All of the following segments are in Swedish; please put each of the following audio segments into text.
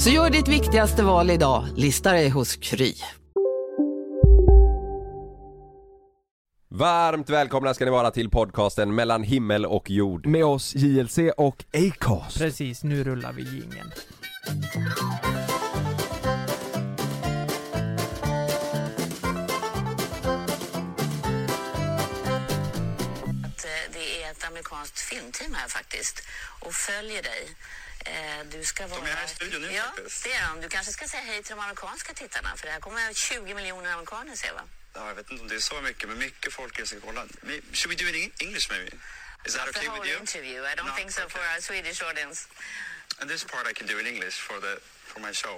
Så gör ditt viktigaste val idag, lista dig hos Kry. Varmt välkomna ska ni vara till podcasten mellan himmel och jord. Med oss JLC och Acast. Precis, nu rullar vi jingeln. att eh, det är ett amerikanskt filmteam här faktiskt och följer dig. Eh, Du ska vara... är här i studion nu ja, faktiskt. det är de. Du kanske ska säga hej till de amerikanska tittarna för det här kommer 20 miljoner amerikaner se va? Ja, jag vet inte om det är så mycket, men mycket folk är ska kolla. Should we do it in English maybe? Is that Not okay the with whole you? interview. I don't No, think so for okay. our Swedish audience. And this part I can do in English for the for my show.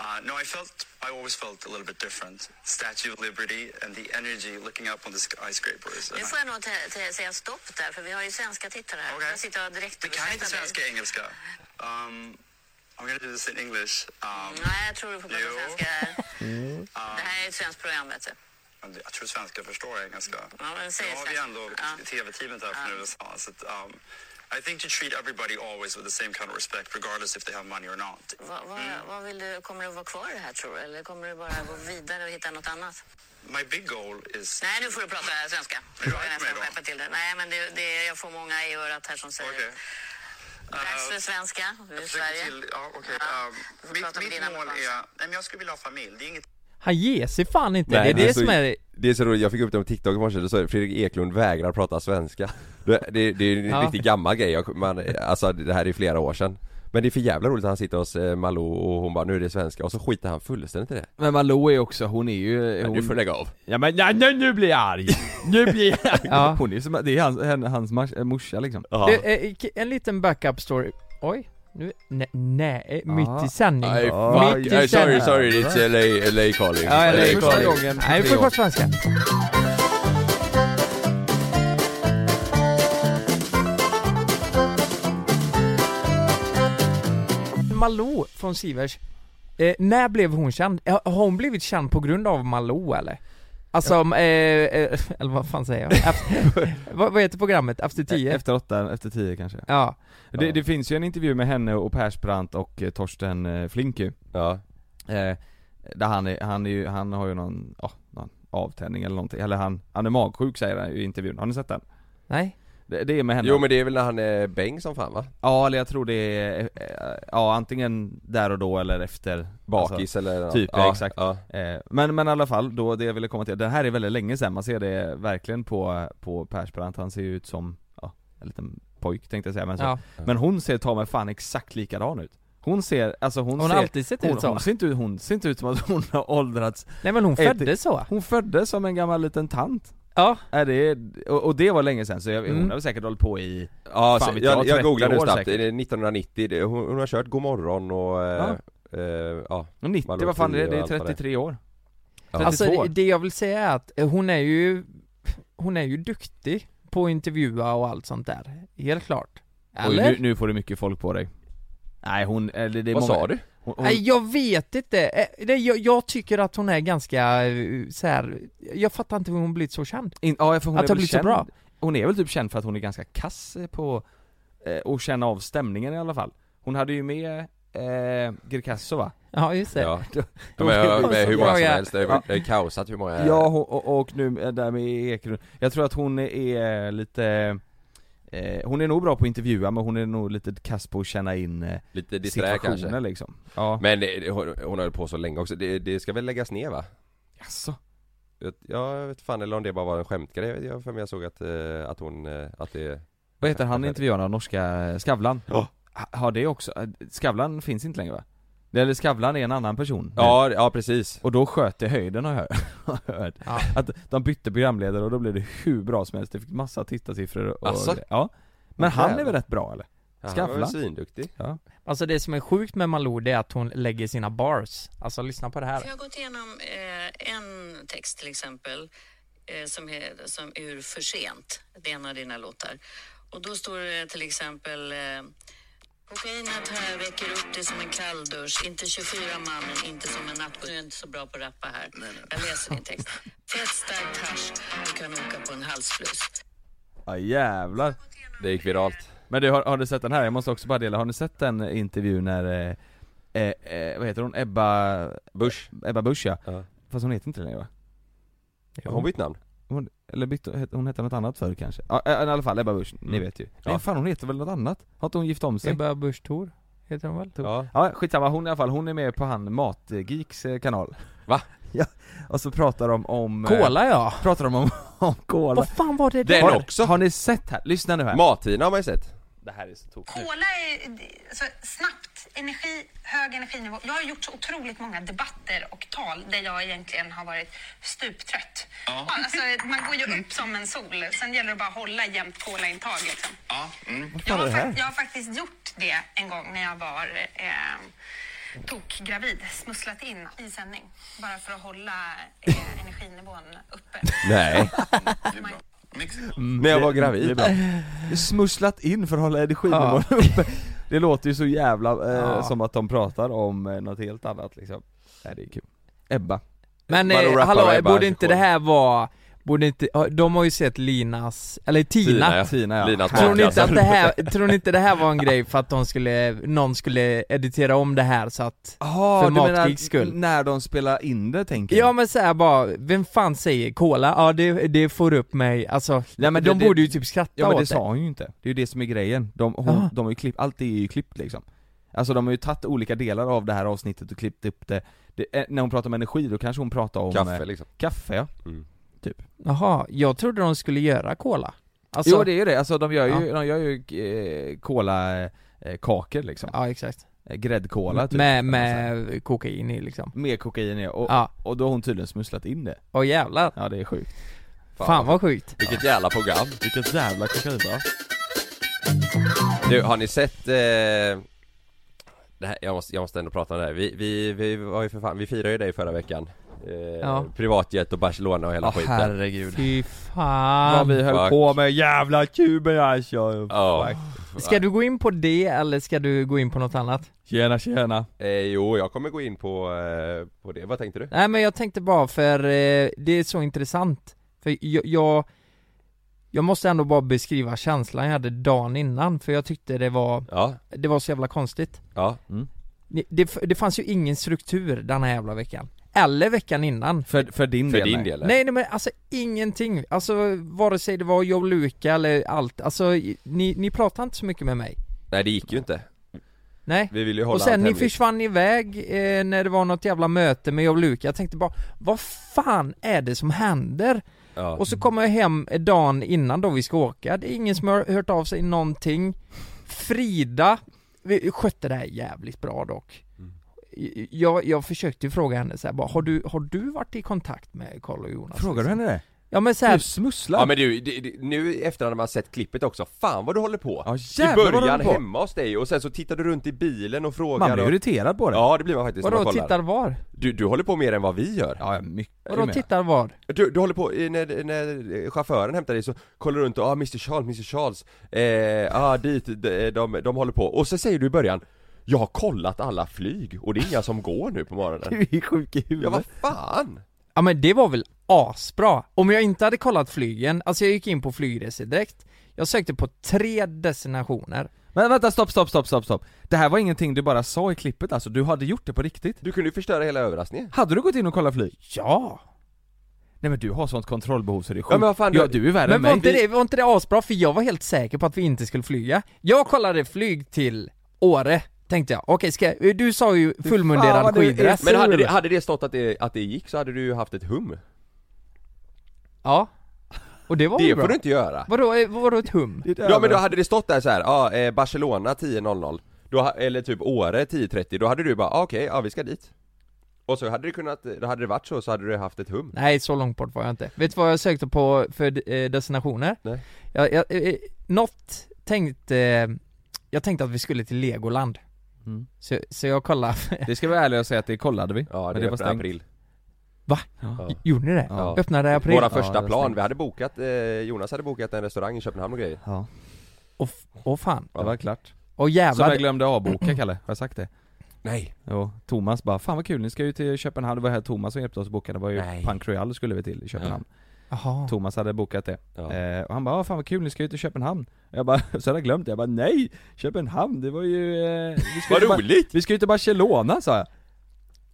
Uh, no, I felt I always felt a little bit different. Statue of Liberty and the energy looking up on the skyscrapers. Nu får jag nog säga stopp där för vi har ju svenska tittare här. Okej. Jag sitter och direkt Vi kan inte svenska engelska. Um, I'm gonna do this in English. Um, Nej, jag tror du får prata Jo. svenska här. um, Det här är ett svenskt program vet du. jag tror svenska förstår engelska. Ja, men säg Nu har vi ändå Ja. tv-teamet här från USA. Så att, um, I think to treat everybody always with the same kind of respect regardless if they have money or not. Vad, vad, vad vill du, kommer du vara kvar i det här tror du? Eller kommer du bara gå vidare och hitta något annat? My big goal is... Nej, nu får du prata svenska. Du nästan då? skärpa till det. Nej, men det, det, jag får många i örat här som säger Okej. Dags Uh, för svenska, du är i Sverige. Till, ja, du får mitt mål är... Nej, men jag skulle vilja ha familj. Det är inget... Han ger sig fan inte, Nej, det är det så, som är... det är så roligt, jag fick upp det på TikTok i morse, då så Fredrik Eklund vägrar prata svenska. Det, det, det är en Ja. riktigt gammal grej, jag, man, alltså det här är flera år sedan Men det är för jävla roligt att han sitter hos eh, Malou och hon bara 'Nu är det svenska' och så skiter han fullständigt i det Men Malou är också, hon är ju... Hon... du får lägga av Ja men ja, nu, nu blir jag arg! Nu blir jag arg! Ja. Hon är som, det är hans, hans mars, äh, morsa liksom Ja. Det, eh, en liten backup story. Oj, nu, nej, nej mitt i sändning. Ja, fuck, mitt i nej, sorry, sändning. sorry, it's LA, LA calling Ja, Det är första calling. gången Nej, vi får svenska. Malou från Sivers, eh, när blev hon känd? Har hon blivit känd på grund av Malou eller? Alltså, eh, eh, eller vad fan säger jag? Efter, vad, vad heter programmet? Efter tio? Efter åtta, efter tio kanske Ja, det, Ja. det finns ju en intervju med henne och Persbrandt och eh, Torsten eh, Flink ju Ja, eh, Där han är, han är ju, han har ju någon, ja, någon avtändning eller någonting, eller han, han är magsjuk säger han i intervjun, har ni sett den? nej? Det, det är med henne jo men det är väl när han är bäng som fan va? Ja eller jag tror det är, eh, ja antingen där och då eller efter Bakis alltså, eller typ, ja, exakt. ja. eh, Men men i alla fall, då det jag ville komma till, det här är väldigt länge sedan, man ser det verkligen på, på Persbrandt, han ser ju ut som, ja, en liten pojk tänkte jag säga men, så. Ja. men hon ser ta mig fan exakt likadan ut Hon ser, alltså hon, Hon ser har alltid sett hon, ut så. hon, ser inte, ut- hon ser inte ut som att hon har åldrats Nej men hon Ett- föddes så. Hon föddes som en gammal liten tant Ja. är det, och, och det var länge sedan så jag, hon Mm. har säkert hållit på i Ja, Fan så, jag, jag, jag 30 googlar nu snabbt, säkert. det är 1990, det, hon, hon har kört Godmorgon och, eh, eh, ja, 90, Malou vad fan är det? Det är allt vad det är. 33 år Ja. 32 Alltså det, det jag vill säga är att hon är ju, hon är ju duktig på att intervjua och allt sånt där. Helt klart. Oj, Eller? nu, nu får du mycket folk på dig Nej hon, eller det är Vad många, sa du? Hon, hon, Nej jag vet inte, Eh, jag, jag tycker att hon är ganska eh, så här. jag fattar inte hur hon blivit så känd. in, ja, för hon att är väl blivit så känd, bra. Hon är väl typ känd för att hon är ganska kass eh, på eh, att känna av stämningen i alla fall Hon hade ju med eh, Greekazo va? Ja just det. Ja, Då- Ja, men, ja, med hur många som ja. helst, det är, det är kaosat hur många Ja, hon, och, och nu eh, där med Ekerund Jag tror att hon är lite eh, Hon är nog bra på att intervjua men hon är nog lite kass på att känna in eh, Lite disträ kanske liksom Ja, Men det, det, hon, hon har hållit på så länge också, det, det ska väl läggas ner va? Jaså? Jag, jag vet fan eller om det bara var en skämtgrej, jag, för mig jag såg att, eh, att hon, eh, att det Vad heter han intervjuaren av norska Skavlan? Ja. Ha- Har det också, eh, Skavlan finns inte längre va? Eller Skavlan är en annan person Ja, ja precis Och då sköt det höjden har jag hört, har jag hört. Ja. Att de bytte programledare och då blev det hur bra som helst, det fick massa tittarsiffror och Asså? Ja Men han är väl rätt bra eller? Han var väl Skavlan? svinduktig Ja Alltså det som är sjukt med Malou det är att hon lägger sina bars Alltså lyssna på det här Jag har gått igenom eh, en text till exempel eh, som, är, som ur För sent. Det är en av dina låtar. Och då står det till exempel eh, Kokainet här väcker upp dig som en kalldusch. Inte 24 mannen, inte som en nattbuss. Du är inte så bra på att rappa här. Jag läser din text. Fett starkt hasch. Du kan åka på en halsfluss. Ja jävlar Det gick viralt Men du, har, har du sett den här? Jag måste också bara dela, har ni sett den intervjun när, eh, eh, eh, vad heter hon? Ebba Busch Ebba Busch ja. Ja. Fast hon heter inte det längre va? Har hon bytt namn? Hon, eller bytte, hon hette något annat förr kanske? Ja i alla fall Ebba Busch, ni Mm. vet ju Nej Ja. fan hon heter väl något annat? Har inte hon gift om sig? Ebba Busch Thor Heter hon väl? Ja Ja skitsamma, hon i alla fall, hon är med på han Matgeeks eh, kanal Va? Ja, och så pratar de om eh, Cola ja! Pratar de om, om cola Vad fan var det Den där? har, också? Har ni sett här? Lyssna nu här Mat-Tina har man ju sett Det här är så tokigt Cola är alltså, snabbt, energi, hög energinivå. Jag har gjort så otroligt många debatter och tal där jag egentligen har varit stuptrött. Ja. Alltså, man går ju upp som en sol. Sen gäller det bara att hålla jämnt colaintag. Liksom. Ja, mm. Jag, har jag har faktiskt gjort det en gång när jag var eh, tokgravid. Smusslat in i sändning. Bara för att hålla eh, energinivån uppe. Nej. När jag var Det är gravid. Smusslat in för att hålla energinivån uppe. Det låter ju så jävla eh, Ja. som att de pratar om eh, något helt annat liksom. Nej det är kul. Ebba. Men eh, hallå, borde inte det här vara, borde inte, de har ju sett Linas, eller Tina, Tina, ja. Tina ja. Linas Tror ni, inte att det här, tror ni inte det här var en grej för att de skulle, någon skulle editera om det här så att Jaha, För du menar skull. när de spelar in det tänker Ja jag. men såhär bara, vem fan säger cola? Ja det, det får upp mig, alltså, Nej, men de det- borde ju typ skratta Ja men det åt sa hon ju inte, det är ju det som är grejen. De, hon, de har ju klippt, allt är ju klippt liksom. Alltså de har ju tagit olika delar av det här avsnittet och klippt upp det, det eh, När hon pratar om energi då kanske hon pratar om Kaffe eh, liksom. Kaffe ja, mm. Typ. Jaha, jag trodde de skulle göra cola. Alltså, Jo det är ju det, alltså de gör ju, de gör ju eh, cola eh, kakor liksom. Ja exakt. Eh, Gräddkola typ. Med, med kokain i liksom. Med kokain i, och, Ja, och då har hon tydligen smusslat in det. Och jävlar, Ja det är sjukt. Fan, vad sjukt. Vilket jävla program. Vilket jävla kokain va? Du, har ni sett eh, det här, jag, måste, jag måste ändå prata om det här. Vi, vi, vi var ju för fan, vi firade ju dig förra veckan eh, Ja. Privatjet och Barcelona och hela Ja skiten herregud Fy Vad fan vi höll Fuck. på med jävla kuben alltså. Fuck. Ska du gå in på det eller ska du gå in på något annat? Tjena tjena eh, Jo, jag kommer gå in på, eh, på det, vad tänkte du? Nej men jag tänkte bara för eh, det är så intressant För jag, jag Jag måste ändå bara beskriva känslan jag hade dagen innan för jag tyckte det var Ja, Det var så jävla konstigt ja, det, det, det fanns ju ingen struktur den här jävla veckan Eller veckan innan För, för din för del din nej. del Nej nej men alltså ingenting, alltså vare sig det var Joe Luca eller allt, alltså ni, ni pratade inte så mycket med mig Nej det gick ju inte Nej Vi ville ju hålla Och sen allt ni hemligt. försvann iväg eh, när det var något jävla möte med Joe Luca, jag tänkte bara Vad fan är det som händer? ja. Och så kommer jag hem dagen innan då vi ska åka, det är ingen som har hört av sig någonting Frida vi skötte det här jävligt bra dock. Jag, jag försökte ju fråga henne så här, bara, har du, har du varit i kontakt med Carl och Jonas? Frågar du henne det? Ja men så här, Du smusslar? Ja men du, det, det, nu efterhand när man sett klippet också, fan vad du håller på! Ja, I du början på. hemma hos dig och sen så tittar du runt i bilen och frågar Man blir och... irriterad på det Ja det blir man faktiskt vadå tittar var? du, du håller på mer än vad vi gör Ja, mycket Vadå mer. tittar var? Du, du håller på, när, när chauffören hämtar dig så kollar du runt och ah Mr Charles, Mr Charles, eh, ah dit, de, de, de håller på och så säger du i början Jag har kollat alla flyg och det är inga som går nu på morgonen. Du är sjuk i huvudet Ja vad fan! Ja men det var väl asbra? Om jag inte hade kollat flygen, alltså jag gick in på flygresedirekt Jag sökte på tre destinationer. Men vänta, stopp, stopp, stopp, stopp, stopp. Det här var ingenting du bara sa i klippet alltså, du hade gjort det på riktigt. Du kunde ju förstöra hela överraskningen. Hade du gått in och kollat flyg? Ja! Nej men du har sånt kontrollbehov så det är sjukt Ja, men vad fan, ja, du- är värre Men än var mig. inte, det, var inte det asbra? För jag var helt säker på att vi inte skulle flyga. Jag kollade flyg till Åre Tänkte jag, okej ska jag, du sa ju fullmunderad skidress Men hade det, hade det stått att det, att det gick så hade du ju haft ett hum Ja Och det var Det ju får bra du inte göra Vadå, eh, vadå ett hum? Ja men då hade det stått där så här, ja, eh, Barcelona 10.00 då, Eller typ Åre 10.30, då hade du bara, ah, okej, ja vi ska dit Och så hade det kunnat, då hade det varit så, så hade du haft ett hum Nej, så långt bort var jag inte. Vet du vad jag sökte på för eh, destinationer? Nej. Jag, jag, eh, något tänkte, jag tänkte att vi skulle till Legoland. Mm. Så, så jag kollade, Det ska vi vara ärliga och säga att det kollade vi. Ja Men det, det var stängt. april va? Ja. Gjorde ni det? Ja. Öppnade i april? Våra Ja, första var plan, vi hade bokat, eh, Jonas hade bokat en restaurang i Köpenhamn och grejer Ja, Åh f- åh fan. det var klart. Och Som jävlar. jag glömde avboka Kalle, har jag sagt det? Nej Jo, Thomas bara 'Fan vad kul, ni ska ju till Köpenhamn' Det var här Thomas som hjälpte oss att boka, det var ju Nej. Punk Royale skulle vi till i Köpenhamn Jaha. Thomas hade bokat det, Ja. eh, och han bara 'Ah, 'Fan vad kul, ni ska ju till Köpenhamn' Jag bara, så hade jag glömt det, jag bara 'Nej! Köpenhamn, det var ju... Eh, vi ska Vad roligt! Vi ska ju till Barcelona' sa jag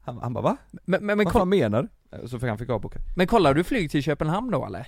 Han, han bara 'Va? Men, men, men, vad fan menar du?' Eh, Så fick han fick avboka men kollar du flyg till Köpenhamn då eller?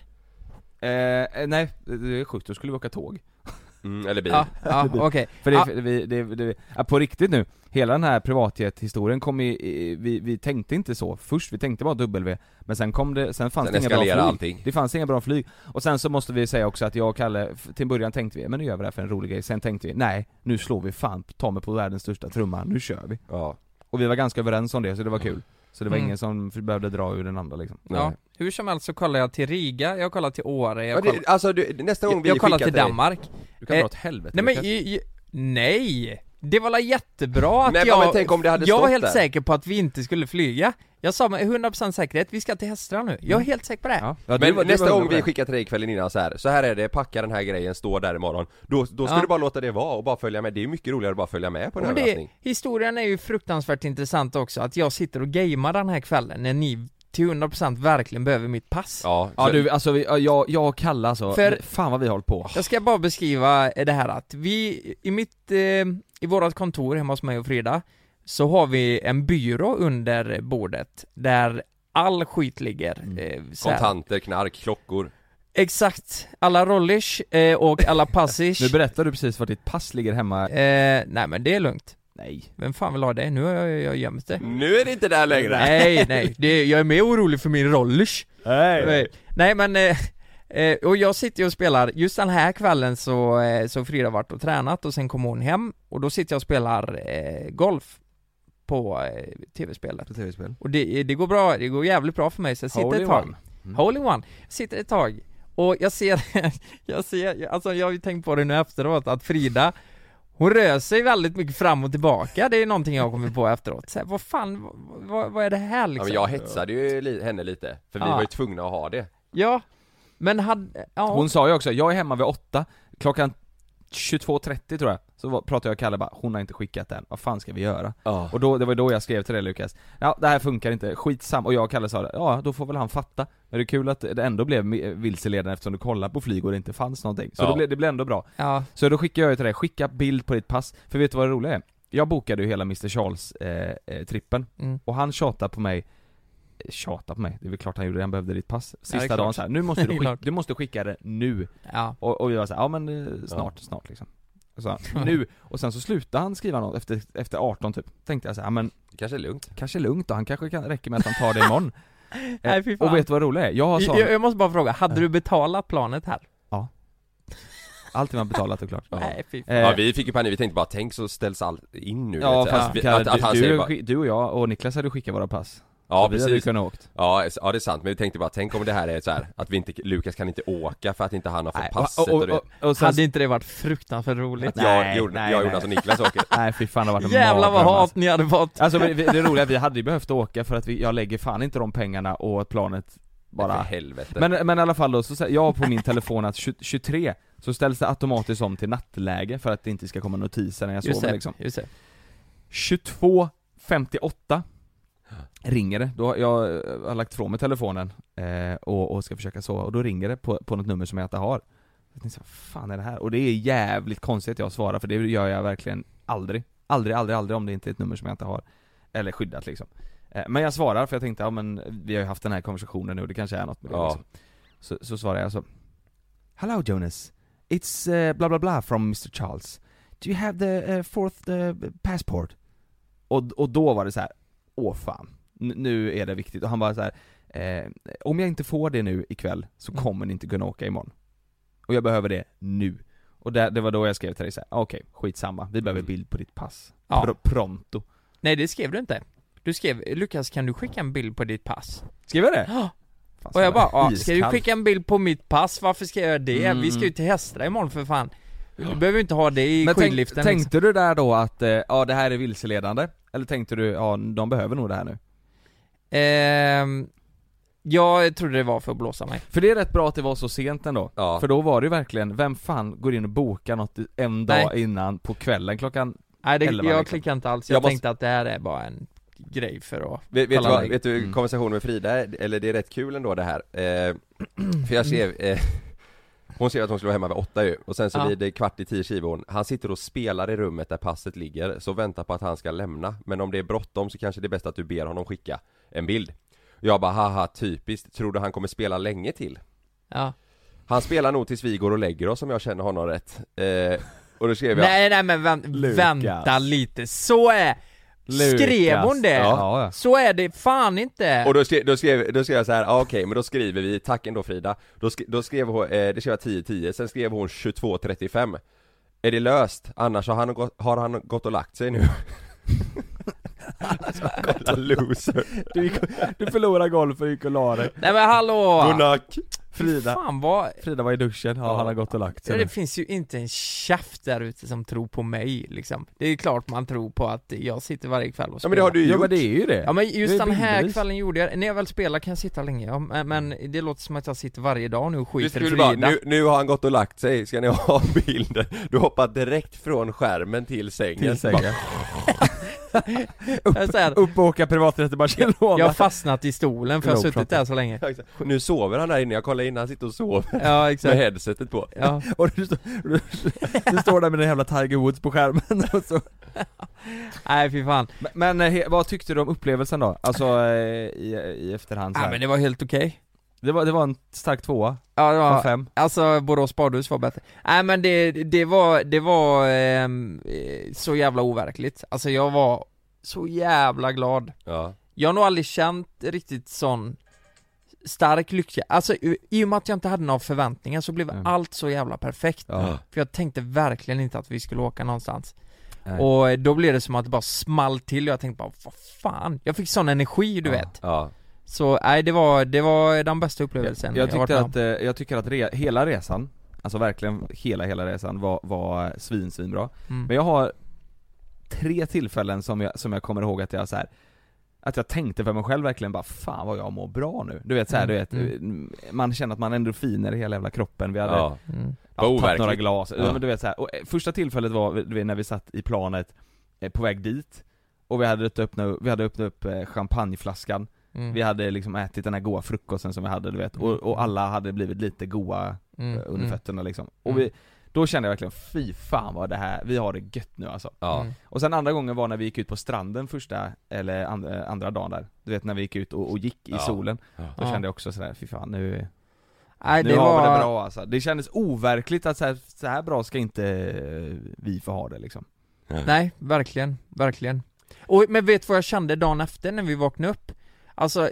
eh, eh, Nej, det är sjukt, då skulle vi åka tåg Mm, eller bil Ja, ja okej. För det, Ja. vi, det, det, ja, på riktigt nu, hela den här privatjet-historien kom i, i vi, vi tänkte inte så först, vi tänkte bara W, men sen kom det, sen fanns Sen det inga bra flyg. allting. Det fanns inga bra flyg. Och sen så måste vi säga också att jag och Kalle, till början tänkte vi, men nu gör vi det här för en rolig grej, sen tänkte vi, nej, nu slår vi fan ta mig på världens största trumma, nu kör vi. Ja, Och vi var ganska överens om det, så det var kul. Så det var Mm. ingen som behövde dra ur den andra liksom. Ja, nej. hur som helst så kollar jag till Riga, jag kollar till Åre, jag Ja, kollar, det, Alltså du, nästa gång vi jag kollar till Danmark. Du kan Eh, dra åt helvete Nej men, ju, nej! Det var jättebra att Nej, jag, men tänk om det hade jag var helt där. säker på att vi inte skulle flyga. Jag sa med 100% säkerhet, vi ska till Hästra nu, jag är helt säker på det. Ja. Ja, Men var- du nästa gång vi skickar till dig kvällen innan så här, så här är det, packa den här grejen, stå där imorgon. Då, då ska Ja. du bara låta det vara och bara följa med, det är mycket roligare att bara följa med på en Men överraskning. historien är ju fruktansvärt intressant också, att jag sitter och gamear den här kvällen när ni till 100% verkligen behöver mitt pass. Ja, Ja du, alltså vi, ja, jag, jag och Kalle alltså, För- fan vad vi har hållit på. Jag ska bara beskriva det här att vi, i mitt, eh, i vårat kontor hemma hos mig och Frida Så har vi en byrå under bordet där all skit ligger eh, så här. Kontanter, knark, klockor Exakt, alla rollish eh, och alla passish Nu berättar du precis var ditt pass ligger hemma. eh, Nej men det är lugnt Nej. Vem fan vill ha det? Nu har jag, jag gömt det Nu är det inte där längre! Nej, nej, det, jag är mer orolig för min rollish Nej. Nej, nej men, eh, eh, och jag sitter ju och spelar, just den här kvällen så, eh, så Frida varit och tränat och sen kommer hon hem och då sitter jag och spelar eh, golf på eh, tv-spelet På tv-spel. Och det, det går bra, det går jävligt bra för mig så jag sitter Hole ett tag one. Mm. Hole in one, jag sitter ett tag och jag ser, jag ser, alltså jag har ju tänkt på det nu efteråt att Frida hon rör sig väldigt mycket fram och tillbaka, det är någonting jag har kommit på efteråt. Så här, vad fan, vad, vad, vad är det här Ja, liksom? men jag hetsade ju li- henne lite, för vi Ja. var ju tvungna att ha det Ja, men hade, ja, Hon sa ju också, jag är hemma vid åtta, klockan 22.30 tror jag, så pratade jag och Kalle bara, hon har inte skickat den, vad fan ska vi göra? Ja. Och då, det var då jag skrev till dig Lukas, ja det här funkar inte, skitsam, och jag och Kalle sa ja då får väl han fatta Men det är kul att det ändå blev vilseledande eftersom du kollade på flyg och det inte fanns någonting, så Ja. då blev, det blev ändå bra ja, Så då skickade jag ju till dig, skicka bild på ditt pass, för vet du vad det roliga är? Jag bokade ju hela Mr Charles eh, eh, trippen, mm. och han tjatade på mig Tjata på mig, det är väl klart han gjorde det, han behövde ditt pass Ja, Sista klart. dagen så här, nu måste du skicka, klart. du måste skicka det nu. Ja, och, och vi var såhär, ja men eh, snart, snart liksom. Och så, nu, och sen så slutade han skriva något efter, efter 18 typ. Tänkte jag såhär, ja men kanske är lugnt. kanske är lugnt då, han kanske kan, räcker med att han tar det imorgon. Nej, fy fan. Och vet du vad roligt är? Jag har sån, jag, jag måste bara fråga, hade du betalat planet här? alltid man betalat såklart. Ja. Nej fy fan. Eh, Ja vi fick ju panik, vi tänkte bara tänk så ställs allt in nu Ja fast vi, att, att du, du, bara, du och jag och Niklas hade skickat våra pass Ja så vi hade ju precis, kunnat åkt. Ja, ja det är sant, men vi tänkte bara tänk om det här är så här att vi inte, Lukas kan inte åka för att inte han har fått Nej, passet och, och, och, och, och sen, Hade inte det varit fruktansvärt roligt? att jag, Nej, gjorde, nej, jag, nej. Jonas och Niklas åker. Nej fy fan det en Jävlar vad hat alltså. ni hade fått! Alltså det roliga, vi hade ju behövt åka för att vi, jag lägger fan inte de pengarna och planet bara För helvete. Men, men i alla fall då, så säger jag har på min telefon att 20 23 så ställs det automatiskt om till nattläge för att det inte ska komma notiser när jag sover liksom. just det. 22.58 Ringer det, då jag eh, har lagt ifrån mig telefonen eh, och, och ska försöka sova, och då ringer det på, på något nummer som jag inte har Jag tänkte vad fan är det här? Och det är jävligt konstigt att jag svarar för det gör jag verkligen aldrig Aldrig, aldrig, aldrig om det inte är ett nummer som jag inte har Eller skyddat liksom eh, Men jag svarar för jag tänkte, ja men vi har ju haft den här konversationen nu, det kanske är något med det Ja. liksom. så, så svarar jag så Hello Jonas It's uh, bla bla bla from Mr Charles Do you have the uh, fourth uh, passport? Och, och då var det så här, åh fan, nu är det viktigt. Och han bara så här, eh, om jag inte får det nu ikväll så Mm. kommer ni inte kunna åka imorgon. Och jag behöver det nu. Och det, det var då jag skrev till dig så här, okej, skitsamma, vi behöver bild på ditt pass. Ja. Pr- pronto. Nej det skrev du inte. Du skrev 'Lukas kan du skicka en bild på ditt pass?' Skrev jag det? Ja. Fan, Och jag bara ja, ska du skicka en bild på mitt pass? Varför ska jag göra det? Mm. Vi ska ju till Hästra imorgon för fan Du behöver inte ha det i Men tänk, skidliften liksom. tänkte du där då att, eh, ja det här är vilseledande? Eller tänkte du, ja de behöver nog det här nu? Ehm, jag trodde det var för att blåsa mig För det är rätt bra att det var så sent ändå, Ja. för då var det ju verkligen, vem fan går in och bokar något en dag Nej. innan på kvällen klockan Nej det, 11 jag liksom. klickade inte alls, jag, Jag måste- tänkte att det här är bara en grej för att Vet, vet, du vad, vet du Mm. konversationen med Frida, eller det är rätt kul ändå det här eh, För jag skrev, eh, hon skrev att hon skulle vara hemma vid åtta ju, och sen så Ja. blir det kvart i tio skriver hon Han sitter och spelar i rummet där passet ligger, så väntar på att han ska lämna. Men om det är bråttom så kanske det är bäst att du ber honom skicka en bild. Jag bara haha typiskt, tror du han kommer spela länge till? Ja. Han spelar nog tills vi går och lägger oss om jag känner honom rätt. Eh, Och då skrev jag Nej nej men vänt, vänta lite, så är Skrev hon det? Ja, ja. Så är det fan inte! Och då skrev, då skrev, då skrev jag så här, ah, okej men då skriver vi, tack ändå Frida Då, sk, då skrev hon, eh, det skrev jag 10-10, sen skrev hon 22.35 Är det löst? Annars har han, gått, har han gått och lagt sig nu Jävla loser Du, gick, du förlorade golfen och gick och la dig Nej men hallå! Godnack! Frida, Fan vad... Frida var i duschen, ja, han har gått och lagt sig Det nu. finns ju inte en käft där ute som tror på mig liksom. Det är klart man tror på att jag sitter varje kväll och Ja men det har du ju Ja gjort. Men det är ju det. Ja men just den här bilderbevis. kvällen gjorde jag, när jag väl spelar kan jag sitta länge, ja, men, men det låter som att jag sitter varje dag nu och skiter i skulle bara, Frida. Nu, nu har han gått och lagt sig, ska ni ha bilden? Du hoppar direkt från skärmen till sängen. Till sängen. Jag här, Upp och åka privaträtt till Barcelona Jag har fastnat i stolen för jag har suttit där så länge. Nu sover han där inne, jag kollar in, han sitter och sover. Ja med exakt, headsetet på. Ja. Och du, står- du, du står där med den jävla Tiger Woods på skärmen och så. Nej fy fan. Men, men eh, vad tyckte du om upplevelsen då? Alltså eh, i, i efterhand så Ja här. men det var helt okej det, var, det var en stark tvåa, Ja det av var, fem. alltså Borås badhus var bättre. Nej men det, det var, det var ehm, eh, så jävla overkligt. Alltså jag var så jävla glad. Ja, Jag har nog aldrig känt riktigt sån stark lycka, alltså i och med att jag inte hade några förväntningar så blev Mm. allt så jävla perfekt. Ja. För jag tänkte verkligen inte att vi skulle åka någonstans. Nej. Och då blev det som att det bara small till och jag tänkte bara vad fan? Jag fick sån energi du Ja. vet. Ja, Så nej det var, det var den bästa upplevelsen Jag har varit tyckte med om. att, eh, jag tycker att re, hela resan, alltså verkligen hela hela resan var, var svin, svinbra mm. Men jag har tre tillfällen som jag, som jag kommer ihåg att jag så här att jag tänkte för mig själv verkligen bara 'Fan vad jag mår bra nu' Du vet såhär, Mm, du vet, mm. man känner att man har endorfiner i hela jävla kroppen, vi hade ja, Mm. ja, tagit några glas, Ja. men du vet så här. och eh, första tillfället var du vet, när vi satt i planet eh, på väg dit Och vi hade öppnat, vi hade öppnat upp eh, champagneflaskan Mm. Vi hade liksom ätit den här goa frukosten som vi hade du vet, och, och alla hade blivit lite goa Mm, eh, under mm. fötterna liksom Och Mm. vi, då kände jag verkligen fy fan vad det här, vi har det gött nu alltså ja, Mm. Och sen andra gången var när vi gick ut på stranden första, eller andra, andra dagen där Du vet när vi gick ut och, och gick i Ja. solen Ja. Då Ja. kände jag också sådär, fy fan nu, Nej nu det har var, vi det bra alltså. Det kändes overkligt att så här, så här bra ska inte eh, vi få ha det liksom nej verkligen, verkligen och, Men vet du vad jag kände dagen efter när vi vaknade upp? Alltså,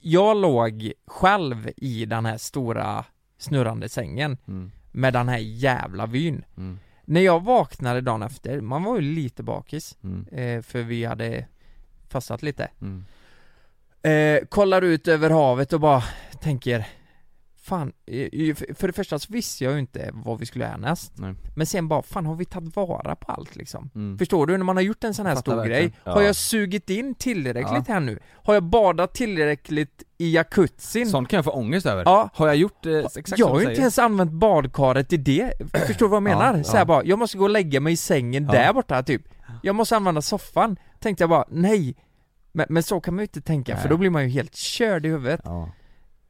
jag låg själv i den här stora snurrande sängen mm. med den här jävla vyn Mm. När jag vaknade dagen efter, man var ju lite bakis, Mm. eh, för vi hade fastat lite Mm. eh, Kollar ut över havet och bara tänker Fan, för det första så visste jag ju inte vad vi skulle härnäst Nej. Men sen bara, fan har vi tagit vara på allt liksom? Mm. Förstår du? När man har gjort en sån här Fattar stor verkligen. grej, har Ja. jag sugit in tillräckligt Ja. här nu? Har jag badat tillräckligt i jacuzzin? Sånt kan jag få ångest över. Ja. Har jag gjort eh, exakt jag som har ju inte ens använt badkaret i det, förstår du vad jag Ja, menar? ja. Så här bara, jag måste gå och lägga mig i sängen där borta typ Jag måste använda soffan, tänkte jag bara, nej Men, men så kan man ju inte tänka, för Nej. då blir man ju helt körd i huvudet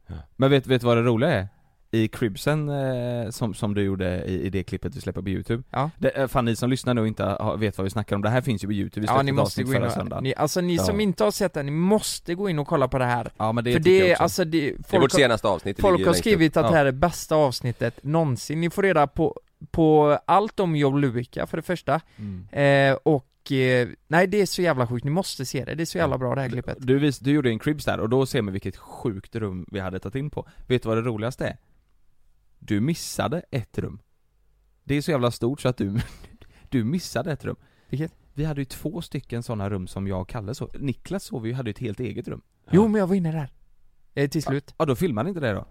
Ja. Men vet, vet du vad det roliga är? I cribsen eh, som, som du gjorde i, i det klippet vi släpper på youtube Ja. det, eh, Fan ni som lyssnar nu inte har, vet vad vi snackar om, det här finns ju på youtube, vi Ja släppte ni ett måste gå in och, söndagen ni, alltså ni som Ja. inte har sett det, ni måste gå in och kolla på det här Ja men det För det, jag är också. alltså det, Det är folk, vårt senaste avsnitt, folk har skrivit att Ja. det här är bästa avsnittet någonsin, ni får reda på på allt om Job Luika för det första, Mm. eh, och eh, nej det är så jävla sjukt, ni måste se det, det är så jävla bra det här klippet. Du, vis, du gjorde en cribs där och då ser man vilket sjukt rum vi hade tagit in på. Vet du vad det roligaste är? Du missade ett rum. Det är så jävla stort så att du, du missade ett rum. Vilket? Vi hade ju två stycken sådana rum som jag och Kalle sov. Niklas sov ju, hade ju ett helt eget rum. Jo men jag var inne där, eh, till slut. Ja då filmade inte det då?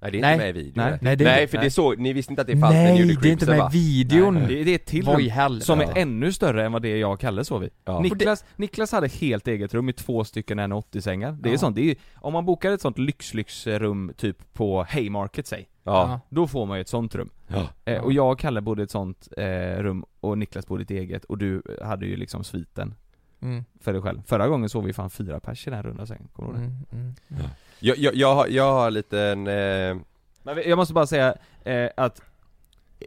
Nej det är inte Nej. med i videon Nej. Nej, det är Nej inte- för det såg, ni visste inte att det fanns när ni Nej, gjorde det är inte med i videon! Det, det är ett till Vad i rum helvete? som är ännu större än vad det jag och Kalle sov i. Ja. Niklas, Niklas hade helt eget rum i två stycken 1,80 sängar. Det är Ja. sånt, det är, om man bokar ett sånt lyx-lyxrum typ på Haymarket säg, Ja, då får man ju ett sånt rum. ja. Eh, och jag och Kalle bodde i ett sånt eh, rum och Niklas bodde i ett eget och du hade ju liksom sviten Mm, för dig själv. Förra gången sov vi fan fyra pers i den här runda sängen, kommer du ihåg det? mm, mm. Jag, jag, jag, har, jag har en liten, eh, Men jag måste bara säga eh, att,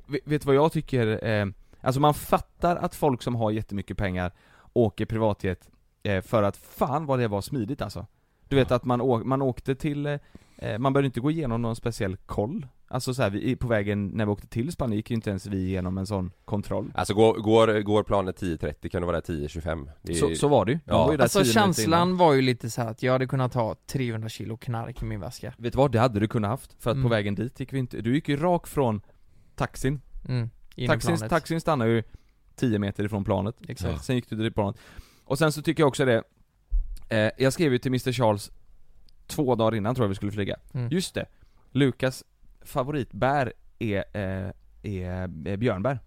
vet du vad jag tycker, eh, alltså man fattar att folk som har jättemycket pengar åker privatjet eh, för att fan vad det var smidigt alltså. Du vet att man, å, man åkte till, eh, man behövde inte gå igenom någon speciell koll. Alltså så här, vi, på vägen när vi åkte till Spanien gick ju inte ens vi igenom en sån kontroll. alltså går, går, går planet 10.30 kan det vara 10.25 Det är- Så, så var det ju. De Ja. var ju där Alltså 10 minuter innan. känslan var ju lite så här att jag hade kunnat ha 300 kilo knark i min väska. Vet du vad? Det hade du kunnat haft. För att Mm. på vägen dit gick vi inte, du gick ju rakt från taxin. Mm, Taxin, taxin stannar ju 10 meter ifrån planet. Exakt. Sen gick du till planet. Och sen så tycker jag också det, eh, jag skrev ju till Mr Charles två dagar innan tror jag vi skulle flyga. Mm. Just det, Lukas favoritbär är, eh, är eh, björnbär.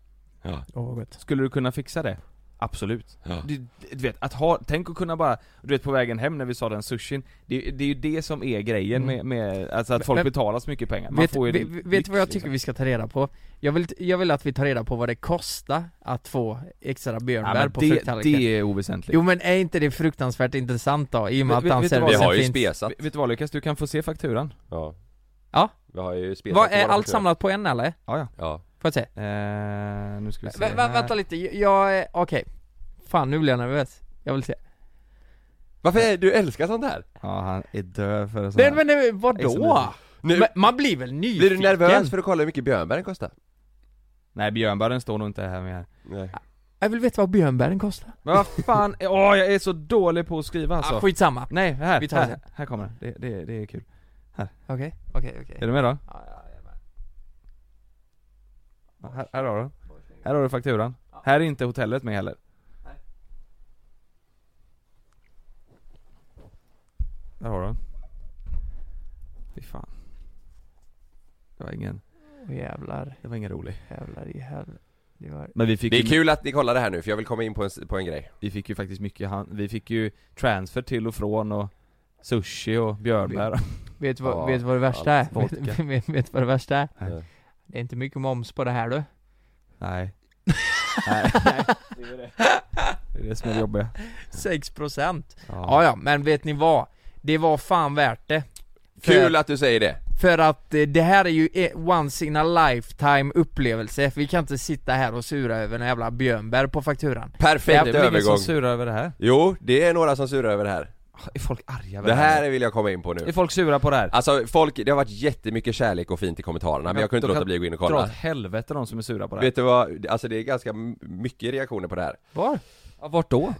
Ja. Åh vad gott. Skulle du kunna fixa det? Absolut. Ja. Du, du vet, att ha, tänk att kunna bara, du vet på vägen hem när vi sa den sushin, det, det är ju det som är grejen Mm. med, med, alltså att folk men- betalar så mycket pengar. Man Vet, får ju vet, vet du vad jag tycker liksom. vi ska ta reda på? Jag vill, jag vill att vi tar reda på vad det kostar att få extra ja, björnbär men på det, frukttallriken. det är oväsentligt. Jo men är inte det fruktansvärt intressant då? I och med Vet- att han vet du vad? Vi har ju spesat Vet du vad Lukas, du kan få se fakturan. Ja Ja. Vi har ju spesat Vad är allt samlat på en eller? Ja, ja. Ja Får jag se? Eh, nu ska vi se Vä, vänta lite, jag, är- okej Fan nu blir jag nervös, jag vill se Varför är du älskar sånt här? Ja, han är död för sånt Nej här. men nej, vadå? Nu, Men Man blir väl nyfiken? blir du nervös för att kolla hur mycket björnbären kostar? Nej, björnbären står nog inte här med här. Nej Jag vill veta vad björnbären kostar Men vad fan, åh jag är så dålig på att skriva alltså. ah, Skitsamma, Nej, här, Vi tar här, det. här kommer det. Det, det, det är kul. Okej, okej, okej Är du med då? Ja, ja, jag är med. Ja, Här, här har du. Här har du fakturan. Här är inte hotellet med heller. Nej. Där har du den. Fy fan. Det var ingen, Åh jävlar, det var ingen rolig. jävlar i helvete det var... Men vi fick Det är ju, kul att ni kollar det här nu för jag vill komma in på en, på en grej vi fick ju faktiskt mycket, han, vi fick ju transfer till och från och sushi och björnbär. Vet du vad, Ja, vet vad det värsta är? Vet, vet, vet vad det värsta är? Nej. Det är inte mycket moms på det här du Nej. Nej. Det är det. Det är det som är det jobbiga. 6% Ja ja, men vet ni vad? Det var fan värt det Kul att du säger det! För att eh, det här är ju e- once in a lifetime upplevelse, vi kan inte sitta här och sura över en jävla björnbär på fakturan Perfekt Det är väl ingen som övergång surar över det här? Jo, det är några som surar över det här Är folk arga Det här vill jag komma in på Är nu folk sura på det här? Alltså folk, det har varit jättemycket kärlek och fint i kommentarerna men jag kunde inte låta bli att gå in och Dra kolla åt helvete de som är sura på det här. Vet du vad, alltså det är ganska mycket reaktioner på det här Var? Ja, vart då?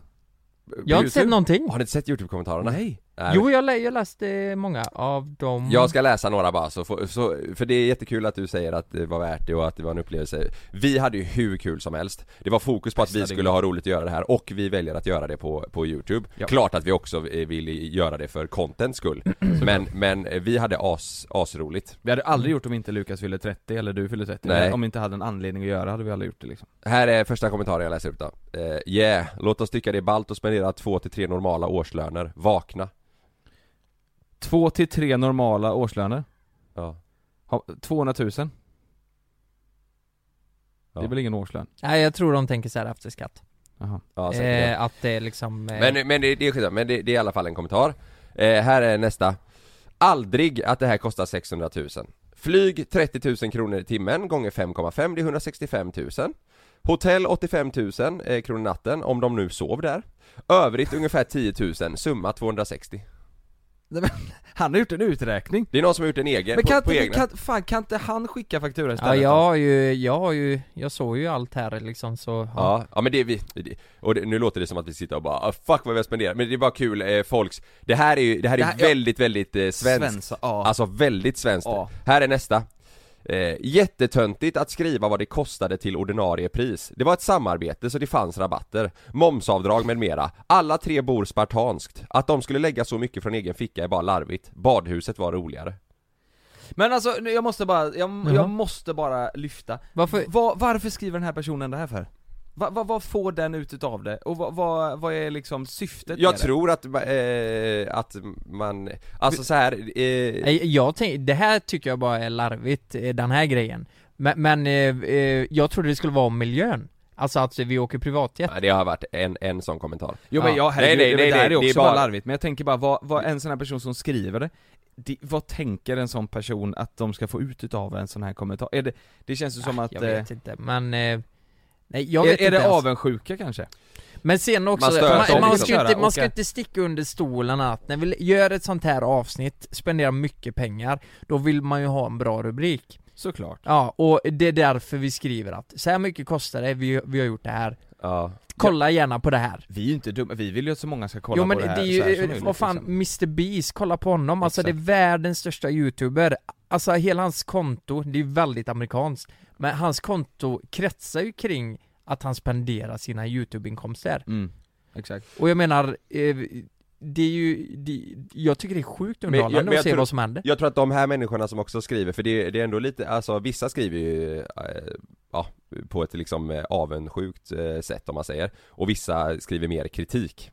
Jag har inte sett någonting Har ni inte sett youtube-kommentarerna? Nej. Nej. Jo jag, lä- jag läste många av dem. Jag ska läsa några bara, så, få- så, för det är jättekul att du säger att det var värt det och att det var en upplevelse. Vi hade ju hur kul som helst. Det var fokus på att vi skulle ha roligt att göra det här och vi väljer att göra det på, på youtube. Ja. Klart att vi också eh, vill göra det för contents skull. Men, men eh, vi hade as, asroligt. Vi hade aldrig gjort om inte Lukas fyllde 30 eller du fyllde 30 Nej. Om vi inte hade en anledning att göra hade vi aldrig gjort det liksom. Här är första kommentaren jag läser upp då. Eh, Yeah, låt oss tycka det är ballt och spendera två till tre normala årslöner, vakna Två till tre normala årslöner. Ja, Ha- 200 000 Det Ja. är väl ingen årslön? Nej jag tror de tänker så här efter skatt. Jaha. Ja säkert eh, Att det är liksom eh, Men, men det, det är skitsamma, men det, det är i alla fall en kommentar. Eh, Här är nästa. Aldrig att det här kostar 600 000 Flyg 30 000 kronor i timmen gånger 5,5 det är 165 000 Hotell 85 000 eh, kronor natten om de nu sov där. Övrigt ungefär 10 000, summa 260 Nej, men, han har gjort en uträkning. Det är någon som har gjort en egen, Men på, kan, på inte, egna. kan, fan, kan inte han skicka faktura Ja istället? jag då? har ju, jag har ju, jag såg ju allt här liksom så Ja, ja men det är vi, det, och det, nu låter det som att vi sitter och bara ah, 'fuck vad vi har spenderat' men det är bara kul, eh, folks Det här är ju, det här är Det här- ja. väldigt, väldigt eh, svenskt Svenskt, ja. Alltså väldigt svenskt Ja. Här är nästa eh, Jättetöntigt att skriva vad det kostade till ordinarie pris. Det var ett samarbete så det fanns rabatter Momsavdrag med mera. Alla tre bor spartanskt. Att de skulle lägga så mycket från egen ficka är bara larvigt. Badhuset var roligare. Men alltså, jag måste bara, jag, jag måste bara lyfta. Varför? Va, Varför skriver den här personen det här för? Va, va, vad får den ut utav det? Och vad, vad, vad är liksom syftet Jag med tror att, eh, att man, alltså så här, eh, Jag tänk, det här tycker jag bara är larvigt, eh, den här grejen Men, men eh, eh, jag trodde det skulle vara om miljön Alltså att vi åker privatjet Ja, det har varit en, en sån kommentar Jo men Ja. jag, herregud, Nej, nej, nej, det nej, är också det är bara bara- larvigt, men jag tänker bara, vad, vad en sån här person som skriver det, det vad tänker en sån person att de ska få ut utav en sån här kommentar? Är det, det känns ju som att... Jag vet eh, inte, men eh, Nej jag är, vet är inte det ens. avundsjuka kanske? Men sen också, Man man, man, man, ska, inte, man ska inte sticka under stolen att när vi gör ett sånt här avsnitt, spenderar mycket pengar, då vill man ju ha en bra rubrik. Såklart. Ja, och det är därför vi skriver att så här mycket kostar det, vi, vi har gjort det här Ja. Kolla gärna på det här. Vi är ju inte dumma, vi vill ju att så många ska kolla Jo men på det det, här är så här som ju, möjligt, vad fan, liksom. Mr Beast, kolla på honom, alltså det är Exakt. världens största youtuber. Alltså hela hans konto, det är ju väldigt amerikanskt Men hans konto kretsar ju kring att han spenderar sina youtube-inkomster Mm, exakt. Och jag menar, eh, det är ju, det, jag tycker det är sjukt Men underhållande men jag att se tror- vad som händer Jag tror att de här människorna som också skriver, för det, det är ändå lite, alltså vissa skriver ju, eh, ja, på ett liksom eh, avundsjukt eh, sätt om man säger Och vissa skriver mer kritik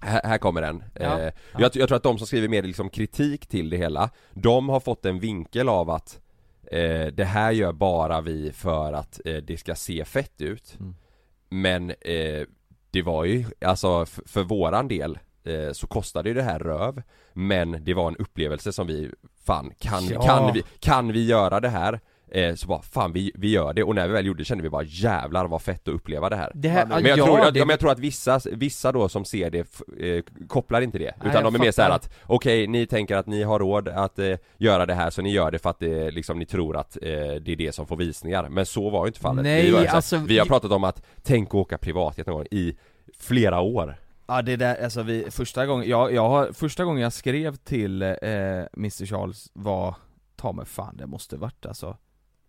här, här kommer den. Ja. Eh, jag, jag tror att de som skriver mer liksom kritik till det hela, de har fått en vinkel av att det här gör bara vi för att det ska se fett ut. Mm. Men det var ju, alltså f- för våran del eh, så kostade ju det här röv. Men det var en upplevelse som vi, fan kan, Ja. kan, vi, kan vi göra det här? Eh, så bara, fan vi, vi gör det. Och när vi väl gjorde det kände vi bara jävlar vad fett att uppleva det här. Det här, Men jag, ja, tror, jag, det, men jag tror att vissa, vissa då som ser det eh, kopplar inte det. Nej, Utan de är mer såhär att Okej, ni tänker att ni har råd att eh, göra det här så ni gör det för att det, liksom, ni tror att eh, det är det som får visningar. Men så var ju inte fallet. Nej, vi, alltså, vi har pratat om att tänk att åka privatjet någon gång i flera år Ja det där, alltså vi, första gången, jag, jag har, första gången jag skrev till eh, Mr Charles var, ta mig fan det måste varit alltså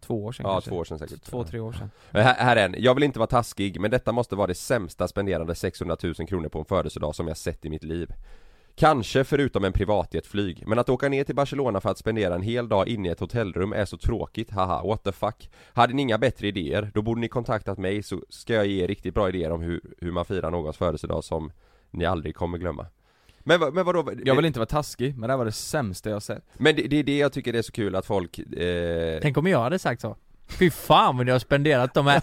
Två år sedan Ja, kanske? två år sedan säkert. Två, tre år sedan. Men Här, här är en, jag vill inte vara taskig men detta måste vara det sämsta spenderande 600 000 kronor på en födelsedag som jag sett i mitt liv. Kanske förutom en privatjetflyg, men att åka ner till Barcelona för att spendera en hel dag inne i ett hotellrum är så tråkigt, haha, what the fuck. Hade ni inga bättre idéer, då borde ni kontaktat mig så ska jag ge er riktigt bra idéer om hur, hur man firar någons födelsedag som ni aldrig kommer glömma Men, vad- men vadå? Jag vill inte vara taskig, men det här var det sämsta jag sett Men det, det är det jag tycker är så kul att folk eh, tänk om jag hade sagt så Fy fan vad ni har spenderat de här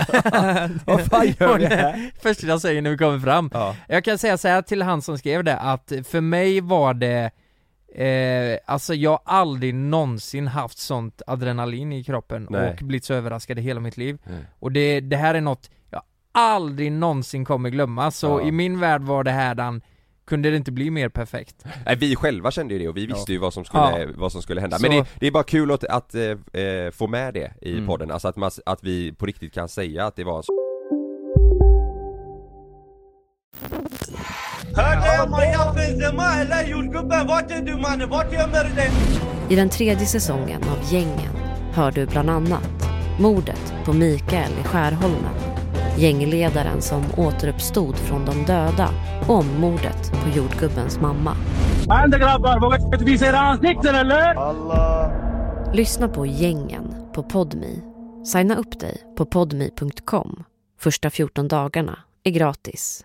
Vad fan gör vi här? Första jag säger när vi kommer fram Ja. Jag kan säga så här till han som skrev det, att för mig var det eh, Alltså jag har aldrig någonsin haft sånt adrenalin i kroppen Nej. och blivit så överraskad i hela mitt liv Nej. Och det, det här är något jag aldrig någonsin kommer glömma, så Ja. i min värld var det här den kunde det inte bli mer perfekt? Nej vi själva kände ju det och vi visste ju vad som skulle, Ja. vad som skulle hända Så- Men det, det är bara kul att, att eh, få med det i Mm. podden, alltså att, man, att vi på riktigt kan säga att det var så I den tredje säsongen av Gängen hör du bland annat mordet på Mikael i Skärholmen, gängledaren som återuppstod från de döda och mordet på jordgubbens mamma. Lyssna på Gängen på Podmi. Signa upp dig på podmi.com. Första 14 dagarna är gratis.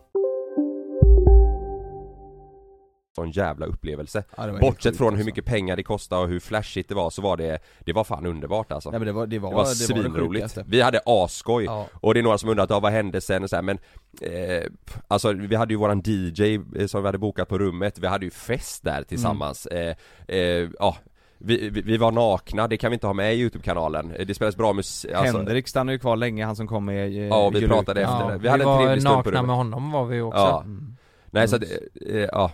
Sån jävla upplevelse. Ja, det Bortsett från hur alltså. mycket pengar det kostade och hur flashigt det var så var det Det var fan underbart alltså Nej, men det var- det var- det var det var det svinroligt sjukaste. Vi hade asskoj Ja. och det är några som undrat, ja, vad hände sen och så här, men eh, Alltså vi hade ju våran DJ eh, som vi hade bokat på rummet, vi hade ju fest där tillsammans Mm. eh, eh, Ja vi, vi, vi var nakna, det kan vi inte ha med i Youtube-kanalen Eh, Det spelas bra musik, alltså, Henrik stannade ju kvar länge, han som kom med eh, Ja, vi pratade efter det. Vi hade en var trevlig stund på nakna med honom var vi också. Ja. Mm. Nej så att, eh, eh, ja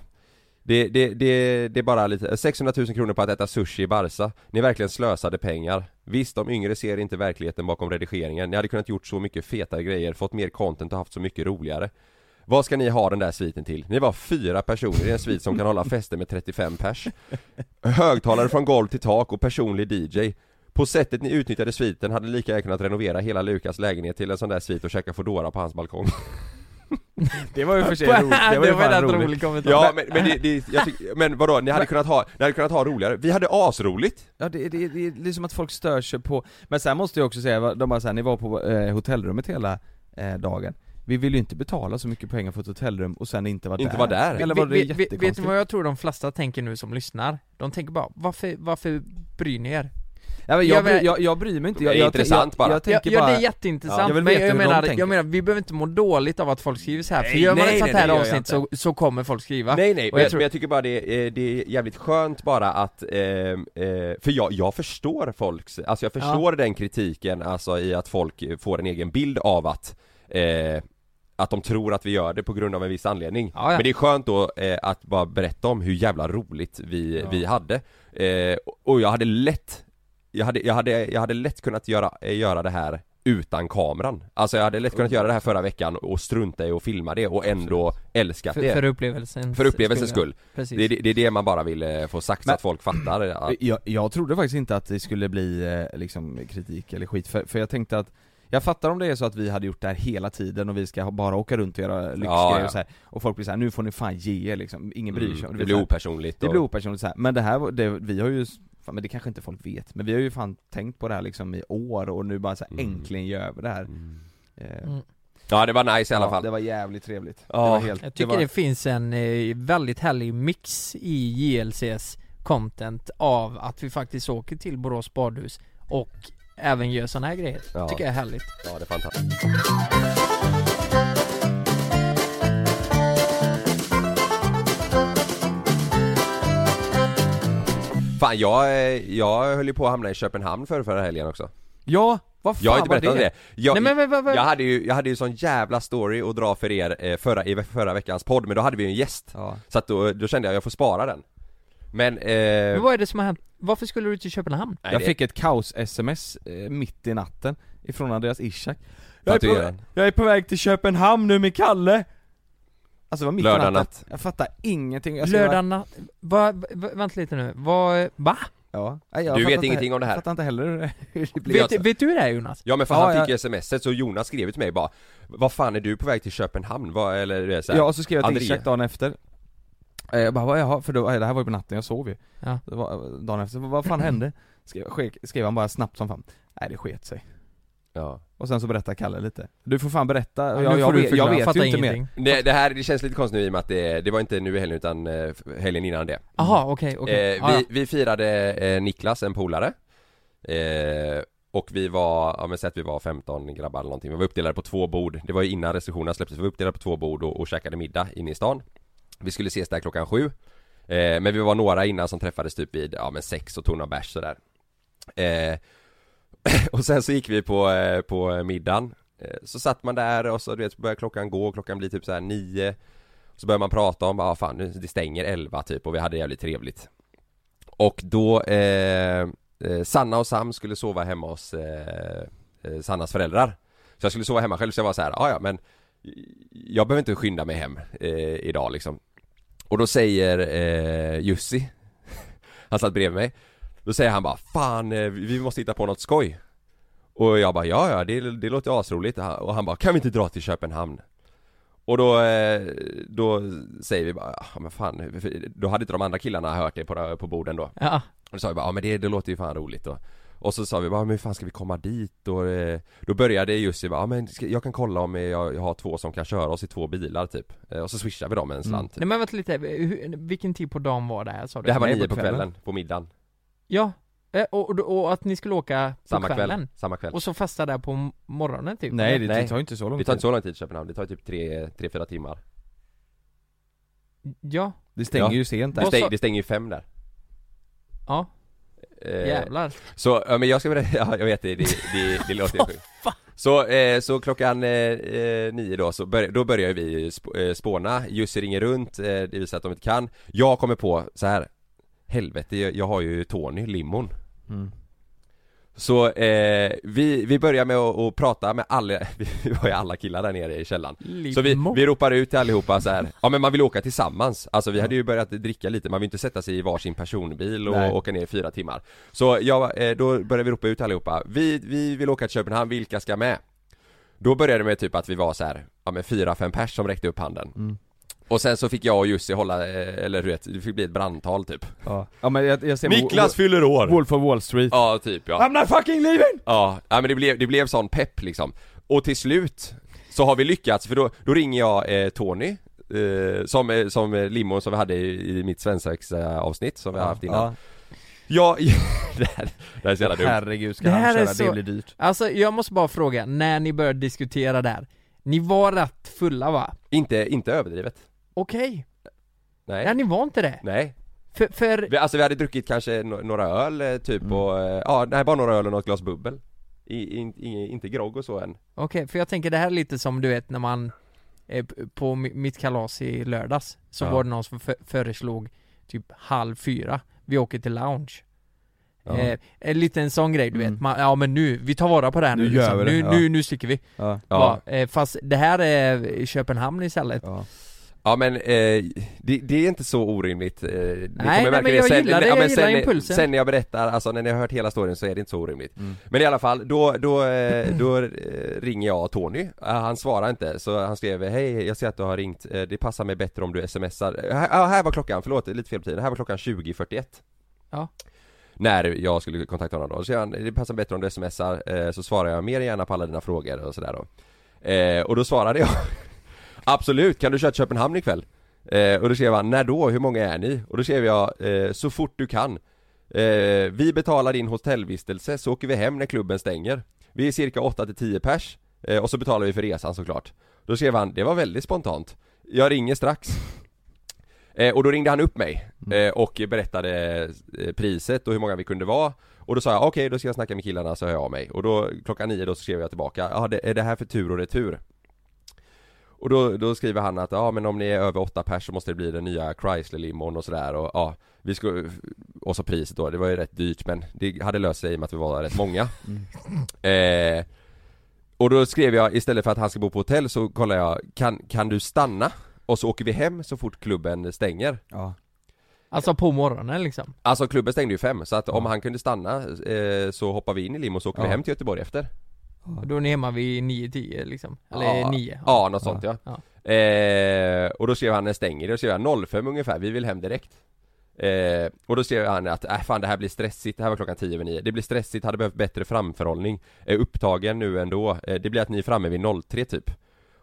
det, det, det, det är bara lite, 600 000 kronor på att äta sushi i Barca. Ni verkligen slösade pengar. Visst, de yngre ser inte verkligheten bakom redigeringen. Ni hade kunnat gjort så mycket fetare grejer, fått mer content och haft så mycket roligare. Vad ska ni ha den där sviten till? Ni var fyra personer i en svit som kan hålla fester med 35 pers. Högtalare från golv till tak och personlig DJ på sättet ni utnyttjade sviten hade ni lika gärna kunnat renovera hela Lukas lägenhet till en sån där svit och käka Foodora på hans balkong. Det var ju för sig roligt, det var ju fan roligt. rolig kommentar. Ja men, men det, det jag tycker, men vadå, ni hade kunnat ha, ni hade kunnat ha roligare, vi hade asroligt! Ja det, det, det, det är som att folk stör sig på, men sen måste jag också säga, de bara såhär, ni var på eh, hotellrummet hela eh, dagen Vi vill ju inte betala så mycket pengar för ett hotellrum och sen inte vara Inte där vara där. Eller var det Vet- vet- du vad jag tror de flesta tänker nu som lyssnar? De tänker bara, varför, varför bryr ni er? Ja, men jag, Jag bry, jag, jag bryr mig inte, jag, Det är jag, intressant jag, bara. Jag, Ja, tänker ja bara, det är jätteintressant, jag vill men jag menar, jag menar, vi behöver inte må dåligt av att folk skriver så här för Nej, gör man nej, ett sånt här gör avsnitt så, så kommer folk skriva Nej nej, men jag tror- men jag tycker bara det är, det är jävligt skönt bara att, eh, eh, för jag, jag förstår folks, alltså jag förstår den kritiken alltså i att folk får en egen bild av att eh, att de tror att vi gör det på grund av en viss anledning. Ja, ja. Men det är skönt då eh, att bara berätta om hur jävla roligt vi, vi hade. Eh, och jag hade lätt, jag hade, jag hade, jag hade lätt kunnat göra, göra det här utan kameran. Alltså jag hade lätt kunnat göra det här förra veckan och strunta i att filma det och ändå älskat för, det. för upplevelsen För upplevelsens skull. Precis Det är, det det är det man bara vill eh, få sagt så Men- att folk fattar. Ja. jag, jag trodde faktiskt inte att det skulle bli eh, liksom kritik eller skit, för, för jag tänkte att jag fattar om det är så att vi hade gjort det här hela tiden och vi ska bara åka runt och göra lyxgrejer Ja, ja. och så här, och folk blir så här, nu får ni fan ge er liksom, ingen bryr sig Mm, det blir så opersonligt Det och- blir opersonligt så här. men det här, det, vi har ju, fan, men det kanske inte folk vet, men vi har ju fan tänkt på det här liksom i år och nu bara så här, äntligen gör vi det här Eh, Mm. Ja det var nice i alla ja, fall. det var jävligt trevligt Ja. det var helt, Jag tycker det det, var, finns en eh, väldigt härlig mix i JLCs content av att vi faktiskt åker till Borås badhus och även gör såna här grejer. Ja. Tycker jag är härligt. Ja det är fantastiskt. Fan jag, jag höll ju på att hamna i Köpenhamn för förra helgen också. Ja, vad fan Jag har inte var berättat det, jag, Nej, men, men, men, jag hade ju, jag hade ju sån jävla story att dra för er eh, förra, i förra veckans podd men då hade vi ju en gäst. Ja. Så att då, då kände jag jag får spara den. Men, eh, Men vad är det som har hänt? Varför skulle du till Köpenhamn? nej, Jag det- fick ett kaos-sms eh, mitt i natten ifrån Andreas Ishak. Jag är, på, jag är på väg till Köpenhamn nu med Kalle Alltså det var mitt i natten natt. Jag fattar ingenting jag Lördag göra- natt? Va, va, vänta lite nu, vad, va? Ja, jag Du vet ingenting om det här? Jag fattar inte heller hur det blir Vet, alltså- vet du det här Jonas? Ja men för Ja, han jag- fick ju smset så Jonas skrev till mig bara Vad fan är du på väg till Köpenhamn? Vad, eller det är så här, Ja, och så skrev jag till. Ishak dagen efter Eh, Jag bara, vad jaha, för då, det här var ju på natten, jag sov ju Ja. eh, Dagen efter, vad fan hände? Skrev, sk- skrev han bara snabbt som fan Nej det sket sig Ja Och sen så berättar Kalle lite. Du får fan berätta, Ja, jag, jag, vet, jag vet ju inte mer. det, det här, det känns lite konstigt nu i och med att det, det var inte nu i helgen utan eh, helgen innan det. Jaha, okej, okej. eh, Ah, ja. vi, vi firade eh, Niklas, en polare. Eh, Och vi var, ja men säg att vi var 15 grabbar eller någonting. Vi var uppdelade på två bord. Det var ju innan restriktionerna släpptes, vi var uppdelade på två bord och, och käkade middag inne i stan. Vi skulle ses där klockan sju. Eh, Men vi var några innan som träffades typ vid, ja men sex och tog några bärs sådär. Eh, Och sen så gick vi på, eh, på middagen. Eh, så satt man där och så du vet, så började klockan gå, klockan blir typ så här nio. Så börjar man prata om, ja ah, fan nu, det stänger elva typ och vi hade jävligt trevligt. Och då, eh, eh, Sanna och Sam skulle sova hemma hos eh, Sannas föräldrar. Så jag skulle sova hemma själv så jag var så här, ah, ja men Jag behöver inte skynda mig hem eh, idag liksom. Och då säger eh, Jussi Han satt bredvid mig då säger han bara, fan eh, vi måste hitta på något skoj Och jag bara, ja ja det, det låter asroligt Och han bara, kan vi inte dra till Köpenhamn? Och då, eh, då säger vi bara, ja men fan, för då hade inte de andra killarna hört det på, på borden då Ja. Och då sa vi bara, ja men det, det låter ju fan roligt då Och så sa vi bara, men hur fan ska vi komma dit? Och eh, då började Jussi bara, ja men jag kan kolla om jag, jag har två som kan köra oss i två bilar typ Eh, Och så swishar vi dem en slant typ. Nej men vänta lite, vilken tid på dagen var det här sa du? Det här var nio på kvällen, på middagen Ja, Eh, och, och, och att ni skulle åka på Samma kväll, kvällen? samma kväll. Och så festa där på morgonen typ? Nej, det, det tar ju inte så lång Det tar tid. inte så lång tid i Köpenhamn, det tar typ tre, tre fyra timmar. Ja. Det stänger ju sent där. Det, stäng, det stänger ju fem där. Ja, Eh, jävlar. Så, ja men jag ska berätta, ja jag vet det, det, det, det låter ju sjukt. Så, eh, så klockan eh, eh, nio då, så bör, då börjar vi sp- eh, spåna, Jussi ringer runt, eh, det visar att de inte kan. Jag kommer på så här Helvete, jag, jag har ju Tony, limon Mm. Så eh, vi, vi börjar med att, att prata med alla, vi var ju alla killar där nere i källaren Så vi, Limon. vi ropar ut till allihopa så här. ja men man vill åka tillsammans Alltså vi hade ju börjat dricka lite, man vill inte sätta sig i varsin personbil och Nej. åka ner i fyra timmar Så jag, eh, då började vi ropa ut allihopa, vi, vi vill åka till Köpenhamn, vilka ska med? Då började det med typ att vi var så här, ja men fyra, fem pers som räckte upp handen Mm. Och sen så fick jag och Jussi hålla, eh, eller du vet, det fick bli ett brandtal typ. Ja, ja men jag, jag ser Niklas fyller år! Wolf of Wall Street. Ja, typ ja. I'm not fucking leaving! Ja, ja men det blev, det blev sån pepp liksom. Och till slut så har vi lyckats, för då, då ringer jag eh, Tony eh, Som, eh, som eh, limon som vi hade i, i mitt svensexavsnitt avsnitt som vi har haft innan. Ja, det, här, det här är så jävla dumt. Herregud, ska Det han här köra? så- Det blir dyrt. Alltså jag måste bara fråga, när ni började diskutera där Ni var rätt fulla va? Inte, inte överdrivet Okej, Nej, ja ni var inte det? nej För, för vi, Alltså vi hade druckit kanske no- några öl eh, typ och, eh, ja nej bara några öl och något glas bubbel I, in, Inte grogg och så än Okej, för jag tänker det här är lite som du vet när man eh, På mi- mitt kalas i lördags Så Ja. var det någon som för, föreslog Typ halv fyra Vi åker till lounge Ja. eh, En liten sån grej du Mm. vet, man, ja men nu, vi tar vara på det här nu, Nu liksom. det, nu, ja. nu, nu sticker vi Ja, Ja. eh, Fast det här är Köpenhamn istället ja. Ja men eh, det, det är inte så orimligt eh, nej, märka men jag sen, gillar det, ja, jag gillar sen, impulsen. Sen när jag berättar, alltså när ni har hört hela storyn så är det inte så orimligt. Mm. Men i alla fall, då, då, eh, då eh, ringer jag Tony, Eh, han svarar inte så han skrev Hej, jag ser att du har ringt, Eh, det passar mig bättre om du smsar. Här, ja, här var klockan, förlåt, lite fel på tiden, här var klockan 20.41 Ja. När jag skulle kontakta honom då, så han, det passar bättre om du smsar, så svarar jag mer än gärna på alla dina frågor och sådär då. Och då svarade jag Absolut, kan du köra till Köpenhamn ikväll? Eh, och då skrev han, när då? Hur många är ni? Och då skrev jag, eh, så fort du kan eh, Vi betalar din hotellvistelse så åker vi hem när klubben stänger Vi är cirka 8-10 pers eh, Och så betalar vi för resan såklart Då skrev han, det var väldigt spontant Jag ringer strax eh, Och då ringde han upp mig eh, och berättade priset och hur många vi kunde vara Och då sa jag, okej då ska jag snacka med killarna så hör jag av mig Och då klockan nio då så skrev jag tillbaka, ja är det här för tur och retur? Och då, då skriver han att ja men om ni är över åtta pers så måste det bli den nya Chrysler limon och sådär och ja Vi skulle, och så priset då, det var ju rätt dyrt men det hade löst sig i och med att vi var rätt många eh, Och då skrev jag istället för att han ska bo på hotell så kollar jag, kan, kan du stanna? Och så åker vi hem så fort klubben stänger Ja. Alltså på morgonen liksom Alltså klubben stängde ju fem så att om han kunde stanna eh, så hoppar vi in i limo så åker vi Ja. hem till Göteborg efter då är ni hemma vid 9-10 liksom. Eller ja, 9 Ja, något sånt ja, Ja. Eh, Och då skrev han när stänger det, då skrev jag 05 ungefär, vi vill hem direkt. Eh, Och då skrev han att, äh fan det här blir stressigt, det här var klockan 10 över 9 Det blir stressigt, hade behövt bättre framförhållning. Är upptagen nu ändå, eh, det blir att ni är framme vid 03 typ.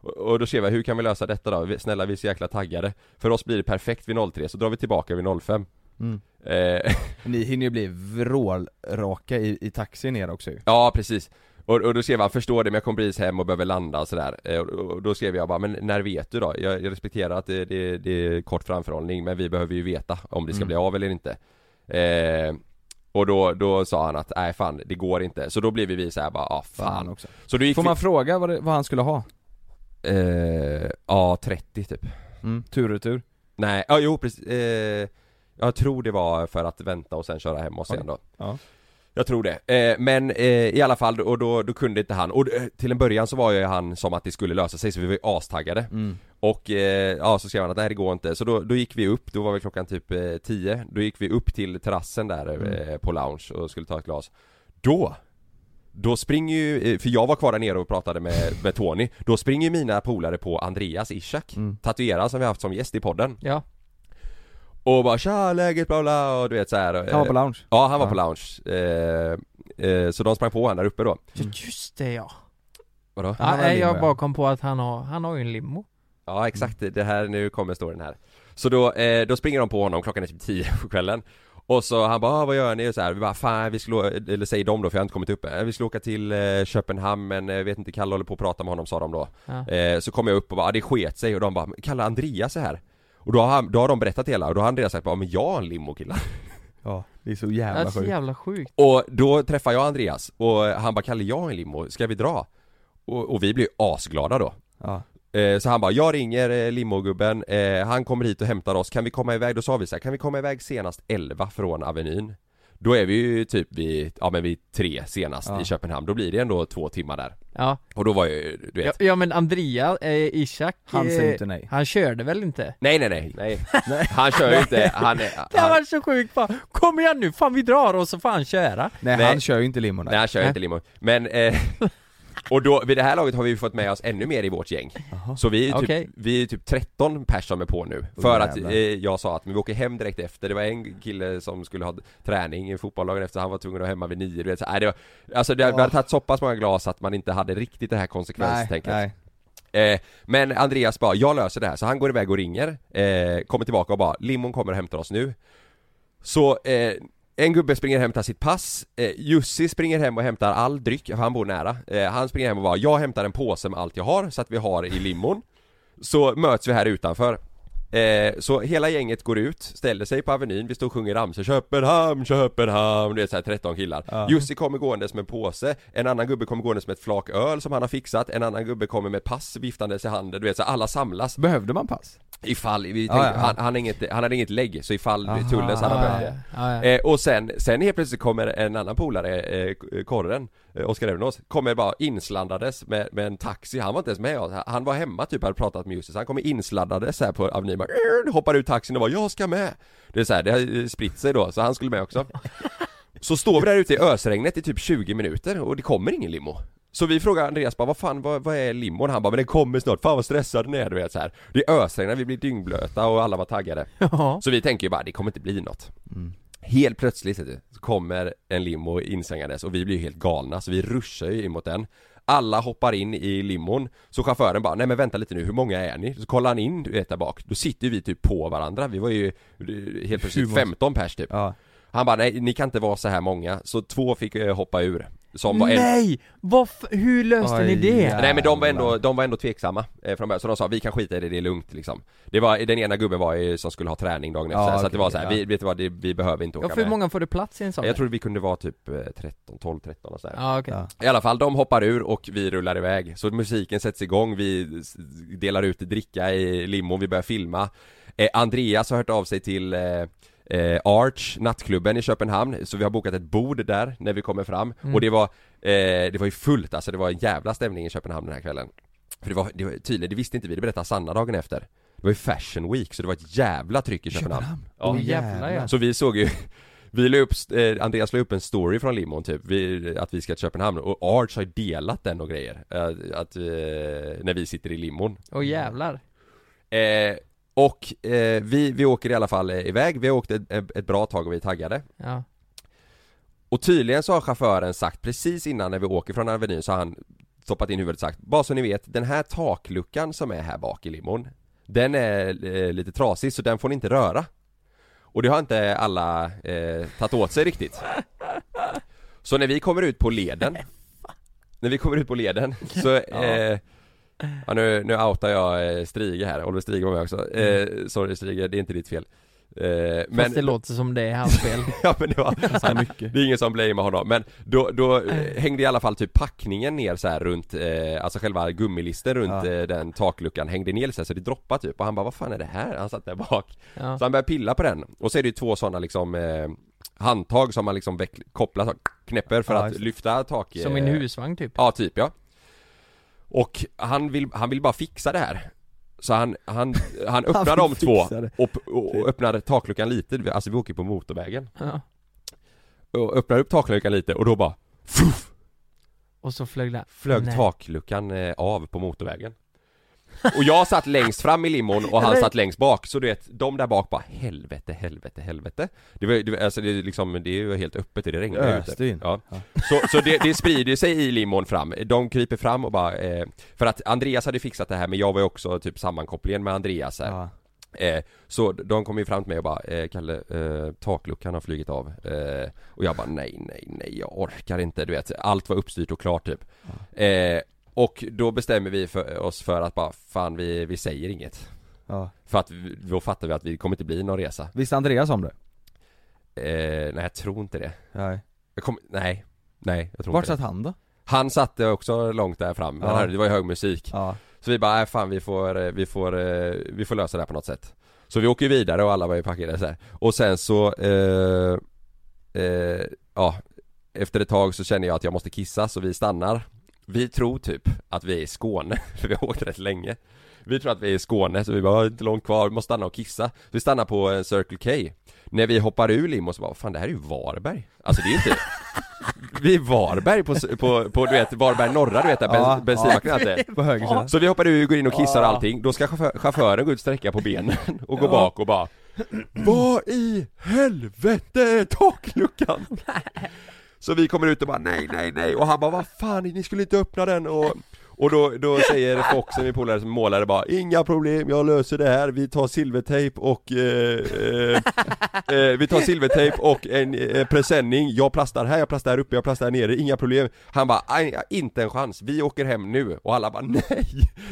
Och, och då skrev jag, hur kan vi lösa detta då? Snälla vi är så jäkla taggade. För oss blir det perfekt vid 03, så drar vi tillbaka vid 05 Mm. eh, Ni hinner ju bli vrålraka i, i taxin ner också ju. Ja precis och, och då skrev han, förstår det men jag kommer precis hem och behöver landa och sådär eh, och, och då skrev jag bara, men när vet du då? Jag, jag respekterar att det, det, det är kort framförhållning men vi behöver ju veta om det ska Mm. bli av eller inte eh, Och då, då sa han att, nej fan det går inte Så då blev vi så här bara, ah fan, Fan också Så då gick Får vi, man fråga vad, det, vad han skulle ha? eh, ja 30 typ Mm, tur och retur Nej, ja jo precis, eh, jag tror det var för att vänta och sen köra hem oss Okej. igen då Ja. Jag tror det, eh, men eh, i alla fall, och då, då kunde inte han, och eh, till en början så var ju han som att det skulle lösa sig så vi var ju astaggade. Mm. Och eh, ja, så skrev han att nej det går inte, så då, då gick vi upp, då var väl klockan typ eh, 10 Då gick vi upp till terrassen där Mm. eh, på lounge och skulle ta ett glas. Då Då springer ju, eh, för jag var kvar där nere och pratade med, med Tony. Då springer ju mina polare på Andreas Ishak, tatuerad som vi haft som gäst i podden. Ja. Och bara 'Tja, läget bla bla' och du vet så här. Han var på lounge? Ja, han var Ja. på lounge eh, eh, Så de sprang på honom där uppe då Ja, just det ja. Vadå? ja nej, jag ja. bara kom på att han har, han har ju en limo. Ja exakt, det här, nu kommer storyn här Så då, eh, då springer de på honom, klockan är typ 10 på kvällen Och så han bara ah, 'Vad gör ni?' och så här, vi bara 'Fan vi skulle, å-" eller säger de då för jag har inte kommit upp än. Vi skulle åka till eh, Köpenhamn men eh, vet inte, Kalle håller på att prata med honom sa de då Ja. eh, Så kom jag upp och bara ah, 'Det sket sig' och de bara 'Kalle Andreas är här' Och då har, han, då har de berättat hela och då har Andreas sagt bara 'Men jag har en limo killar' Ja, det är så Det jävla är så sjukt jävla sjukt. Och då träffar jag Andreas och han bara 'Kalle jag har en limo, ska vi dra?' Och, och vi blir asglada då Ja, Eh, Så han bara, jag ringer eh, limogubben, eh, han kommer hit och hämtar oss, kan vi komma iväg? Då sa vi så här, kan vi komma iväg senast 11 från Avenyn? Då är vi ju typ vid, ja men vid tre senast Ja. i Köpenhamn, då blir det ändå två timmar där. Ja. Och då var ju, du vet. Ja, ja men Andrea, eh, Ishak Han eh, säger inte nej. Han körde väl inte? Nej nej nej, nej, han kör ju inte, han är, Det han, varit så sjukt. Bara, kom igen nu, fan vi drar och så får han köra. Nej, Nej. han kör ju inte limo nej han kör inte limo, men eh, Och då, vid det här laget har vi fått med oss ännu mer i vårt gäng. Så vi är typ, Okej. vi är typ 13 pers som är på nu. För att jävlar. eh, jag sa att men vi åker hem direkt efter. Det var en kille som skulle ha träning i fotboll dagen efter. Han var tvungen att vara hemma vid nio du vet, så, nej, det var, Alltså det, vi hade tagit så pass många glas att man inte hade riktigt det här konsekvenstänket. Nej. Eh, men Andreas bara, jag löser det här, så han går iväg och ringer, eh, kommer tillbaka och bara, limon kommer och hämtar oss nu. Så, eh, en gubbe springer hem och hämtar sitt pass, eh, Jussi springer hem och hämtar all dryck, för han bor nära. Eh, Han springer hem och bara, jag hämtar en påse med allt jag har, så att vi har i limon Så möts vi här utanför. Eh, så hela gänget går ut, ställer sig på Avenyn, vi står och sjunger ramsor Köpenhamn, Köpenhamn, det är såhär 13 killar Ja. Jussi kommer gåendes med en påse, en annan gubbe kommer gåendes med ett flak öl som han har fixat, en annan gubbe kommer med pass viftandes i handen, du vet så alla samlas Behövde man pass? Ifall, vi Ja, tänkte, ja. Han, han, har inget, han hade inget lägg, så ifall Aha. tullen så hade han Ja, behövt det ja, ja. Eh, och sen, sen helt plötsligt kommer en annan polare, eh, Korren, Oskar Evnås, kommer bara insladdandes med, med en taxi, han var inte ens med. Oss, han var hemma typ, hade pratat med Jussi, han kommer insladdandes här på Avenyn, hoppar ut taxin och bara 'Jag ska med' Det är så här, det har eh, spritt sig då, så han skulle med också. Så står vi där ute i ösregnet i typ 20 minuter och det kommer ingen limo. Så vi frågar Andreas bara, vad fan, vad, vad är limon? Han bara, men den kommer snart, fan vad stressad den är du vet så här. Det ösregnar, vi blir dyngblöta och alla var taggade. Ja. Så vi tänker ju bara, det kommer inte bli något Helt plötsligt du, så kommer en limo insvängandes och vi blir ju helt galna så vi ruschar ju in mot den. Alla hoppar in i limon Så chauffören bara, nej men vänta lite nu, hur många är ni? Så kollar han in du vet där bak, då sitter vi typ på varandra. Vi var ju eh, helt plötsligt Hur många? 15 pers typ. Ja. Han bara, nej ni kan inte vara så här många. Så två fick eh, hoppa ur Som var en Nej! Hur löste ni Oj, det? jävlar. Nej men de var ändå, de var ändå tveksamma eh, från början, så de sa vi kan skita i det, det är lugnt liksom Det var, den ena gubben var ju, som skulle ha träning dagen efter, Ja, så att okej, det var så här, ja. vi, vet du vad, det, vi behöver inte åka Ja, för hur många får du plats i en sån? Jag tror vi kunde vara typ eh, 13, 12, 13 och sådär Ja okej. Ja. I alla fall, de hoppar ur och vi rullar iväg Så musiken sätts igång, vi delar ut dricka i limon, vi börjar filma eh, Andreas har hört av sig till eh, eh, Arch, nattklubben i Köpenhamn, så vi har bokat ett bord där när vi kommer fram. Mm. Och det var, eh, det var ju fullt. Alltså, det var en jävla stämning i Köpenhamn den här kvällen. För det var, det var tydligen, det visste inte vi, det berättade Sanna dagen efter. Det var ju fashion week, så det var ett jävla tryck i Köpenhamn, Ja. Åh, jävlar ja. Så vi såg ju vi la upp, eh, Andreas la upp en story från limon typ, vi, att vi ska till Köpenhamn. Och Arch har ju delat den och grejer, eh, att, eh, när vi sitter i limon. Åh jävlar. eh, Och eh, vi, vi åker i alla fall eh, iväg, vi har åkt ett, ett bra tag och vi är taggade. Ja. Och tydligen så har chauffören sagt precis innan när vi åker från Avenyn så har han stoppat in huvudet och sagt Bara så ni vet, den här takluckan som är här bak i limon Den är eh, lite trasig så den får ni inte röra. Och det har inte alla eh, tagit åt sig riktigt. Så när vi kommer ut på leden När vi kommer ut på leden så eh, Ja nu, nu outar jag eh, Strige här, Oliver Strige var med också eh, Sorry Strige, det är inte ditt fel eh, Fast det låter som det är hans fel. ja men det var, Så mycket. det är ingen som blamear honom men då, då eh, hängde i alla fall typ packningen ner så här runt, eh, alltså själva gummilisten runt Ja. eh, den takluckan hängde ner så, här, så det droppade typ och han bara vad fan är det här? Han satt där bak Ja. Så han började pilla på den och så är det ju två sådana liksom eh, handtag som man liksom veck, kopplar, så, knäpper för Ja, att lyfta tak Som en eh, husvagn typ. Ja typ ja Och han vill, han vill bara fixa det här Så han, han, han öppnar de två det. och, och, och öppnar takluckan lite, alltså vi åker på motorvägen Ja. och öppnar upp takluckan lite och då bara Fuff! Och så flög den Flög Nej. takluckan eh, av på motorvägen Och jag satt längst fram i limon och han satt längst bak, så du vet, de där bak bara helvete, helvete, helvete. Det var, det var alltså det är liksom, det är ju helt öppet, det regnar ju Öste ute. In. ja. Så, så det, det sprider sig i limon fram, de kryper fram och bara eh, För att Andreas hade fixat det här men jag var ju också typ sammankopplingen med Andreas här. Ja. Eh, så de kom ju fram till mig och bara eh, Kalle, eh, takluckan har flugit av. Eh, Och jag bara nej, nej, nej, jag orkar inte, du vet Allt var uppstyrt och klart typ. Eh, Och då bestämmer vi för oss för att bara, fan vi, vi säger inget Ja. För att vi- då fattar vi att vi kommer inte bli någon resa Visste Andreas om det? eh, Nej jag tror inte det Nej. jag kom, Nej, nej jag tror Vart inte det. satt han då? Han satte också långt där fram, Ja. Hörde- det var ju hög musik Ja. Så vi bara, nej fan vi får, eh, vi får, eh, vi får lösa det här på något sätt Så vi åker vidare och alla var ju packade så här. Och sen så, eh, eh, ja Efter ett tag så känner jag att jag måste kissa så vi stannar Vi tror typ att vi är i Skåne, för vi har åkt rätt länge Vi tror att vi är i Skåne så vi bara, "Ah, inte långt kvar, vi måste stanna och kissa Så vi stannar på en Circle K När vi hoppar ur limo så bara, fan det här är ju Varberg Alltså det är inte Vi är Varberg på, på, på du vet, Varberg norra du vet där Ja, bens, bensinmacken ja. sida. Så vi hoppar ur, går in och kissar Ja. allting Då ska chaufför, chauffören gå ut och sträcka på benen och gå Ja. bak och bara Vad i helvete är takluckan? Så vi kommer ut och bara nej, nej, nej. Och han bara vad fan, ni skulle inte öppna den. Och och då, då säger Foxen, min polare som målare bara Inga problem, jag löser det här, vi tar silvertejp och eh, eh, eh, Vi tar silvertejp och en eh, presenning, jag plastar här, jag plastar här uppe, jag plastar här nere, inga problem. Han bara, "Aj, inte en chans, vi åker hem nu. Och alla bara nej,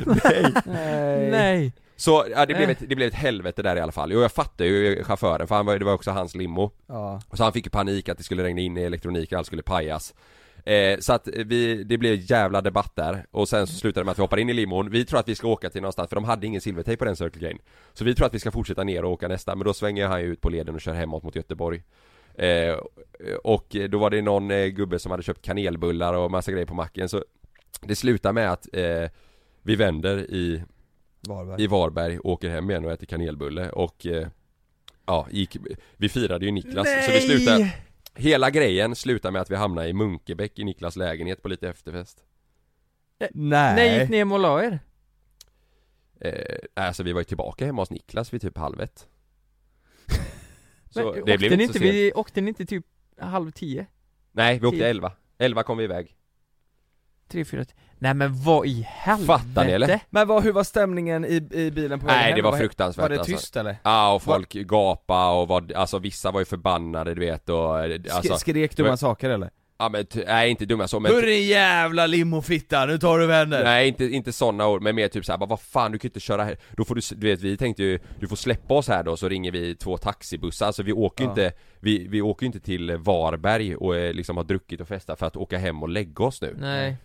nej. Nej Så ja, det, blev Nej. ett, det blev ett helvete där i alla fall, och jag fattar ju chauffören för han var, det var också hans limo. Ja. Så han fick ju panik att det skulle regna in i elektroniken, allt skulle pajas. Eh, Så att vi, det blev jävla debatt där. Och sen så slutade det med att vi hoppar in i limon. Vi tror att vi ska åka till någonstans för de hade ingen silvertejp på den Circle K Så vi tror att vi ska fortsätta ner och åka nästa men då svänger han ju ut på leden och kör hemåt mot Göteborg. Eh, Och då var det någon eh, gubbe som hade köpt kanelbullar och massa grejer på macken. Så Det slutar med att eh, vi vänder i Varberg. i Varberg, åker hem igen och äter kanelbulle och eh, Ja, gick, vi firade ju Niklas så vi Nej! slutade Hela grejen slutar med att vi hamnar i Munkebäck i Niklas lägenhet på lite efterfest Nej. När gick ni hem och la er? eh, Alltså vi var ju tillbaka hemma hos Niklas vid typ halv ett Så Men, det åkte, blev ni inte så sent vi, åkte ni inte typ halv tio? Nej, vi åkte tio? elva Elva kom vi iväg Tre, fyra, t- Nej men vad i helvete? Fattar ni, eller? Men vad, hur var stämningen i, i bilen på vägen Nej hem? det var fruktansvärt Var det alltså. tyst eller? Ja och folk gapade och var, alltså vissa var ju förbannade du vet och eh, alltså, Sk- skrek dumma saker eller? Ja men nej inte dumma så men Hur din jävla limofitta, nu tar du vänner! Nej inte, inte sådana ord, men mer typ såhär, bara vad fan du kan inte köra här Då får du, du vet vi tänkte ju, du får släppa oss här då så ringer vi två taxibussar, alltså vi åker ju Ja. inte Vi, vi åker ju inte till Varberg och eh, liksom har druckit och festat för att åka hem och lägga oss nu Nej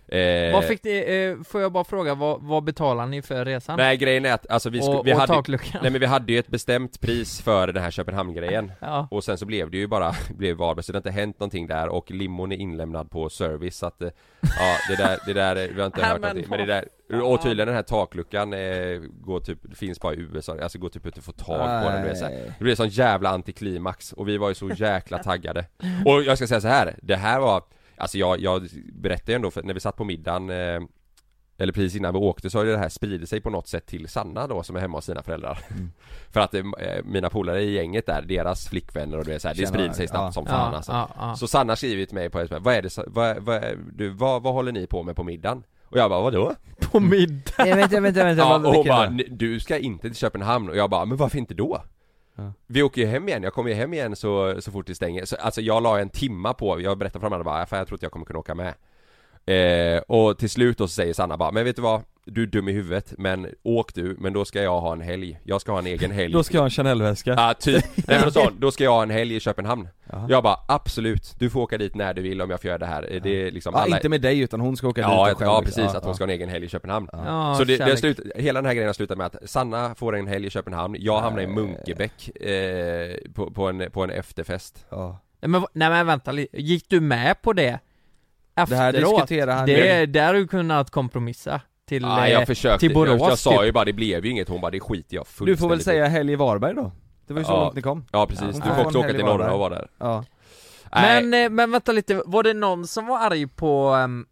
eh, Vad fick ni, eh, får jag bara fråga, vad, vad betalar ni för resan? Nej grejen är att, alltså vi, sku, Och- vi och hade takluckan. Nej men vi hade ju ett bestämt pris för den här Köpenhamn-grejen Ja. Och sen så blev det ju bara, blev Varberg, så det har inte hänt någonting där och limon är inlämnad på service så att eh, Ja det där, det där, eh, vi har inte hört någonting. Men det där, och tydligen den här takluckan eh, går typ, det finns bara i USA, alltså går typ inte att få tag på den du vet, så här. Det blev sån jävla antiklimax och vi var ju så jäkla taggade. Och jag ska säga så här, det här var Alltså jag, jag berättade ju ändå för när vi satt på middagen eh, eller precis innan vi åkte så har ju det här spridit sig på något sätt till Sanna då som är hemma hos sina föräldrar För att eh, mina polare i gänget där, deras flickvänner och det är så här, det sprider sig snabbt ja. som fan Ja, alltså. ja, ja. Så Sanna skriver till mig på ett vad är det, vad, vad, du, vad, vad håller ni på med på middagen? Och jag bara vadå? På middag? Nej, vänta, vänta, vänta, Ja, och hon bara, då? "Ni- du ska inte till Köpenhamn och jag bara, men varför inte då? Ja. Vi åker ju hem igen, jag kommer ju hem igen så, så fort det stänger, så, alltså jag la en timma på, jag berättade för dem bara, fan jag tror inte jag kommer kunna åka med eh, Och till slut då så säger Sanna bara, men vet du vad? Du är dum i huvudet, men åk du, men då ska jag ha en helg. Jag ska ha en egen helg. Då ska jag ha en Chanel-väska. Ja typ, nej men hon, då ska jag ha en helg i Köpenhamn. Jaha. Jag bara, absolut, du får åka dit när du vill om jag får göra det här. Det är liksom Ja, alla inte med dig utan hon ska åka dit Ja, och ja, själv ja liksom. precis, Ja, att hon ja. ska ha en egen helg i Köpenhamn. Ja, Så det, det slut, hela den här grejen har slutat med att Sanna får en helg i Köpenhamn, jag hamnar i Munkebäck eh, på, på, en, på en efterfest. Ja. Nej men, nej men vänta gick du med på det? Efteråt? Det här diskuterar han Det, ju. där har du kunnat kompromissa till, Ja, eh, jag försökte, till Borås jag, jag sa ju bara det blev ju inget, hon bara det skiter jag Du fullständigt får väl i." säga helg i Varberg då? Det var ju så Ja. långt ni kom Ja precis, hon du får får få också åka till i norra och vara där Ja Nej, Men, eh, men vänta lite, var det någon som var arg på, ehm,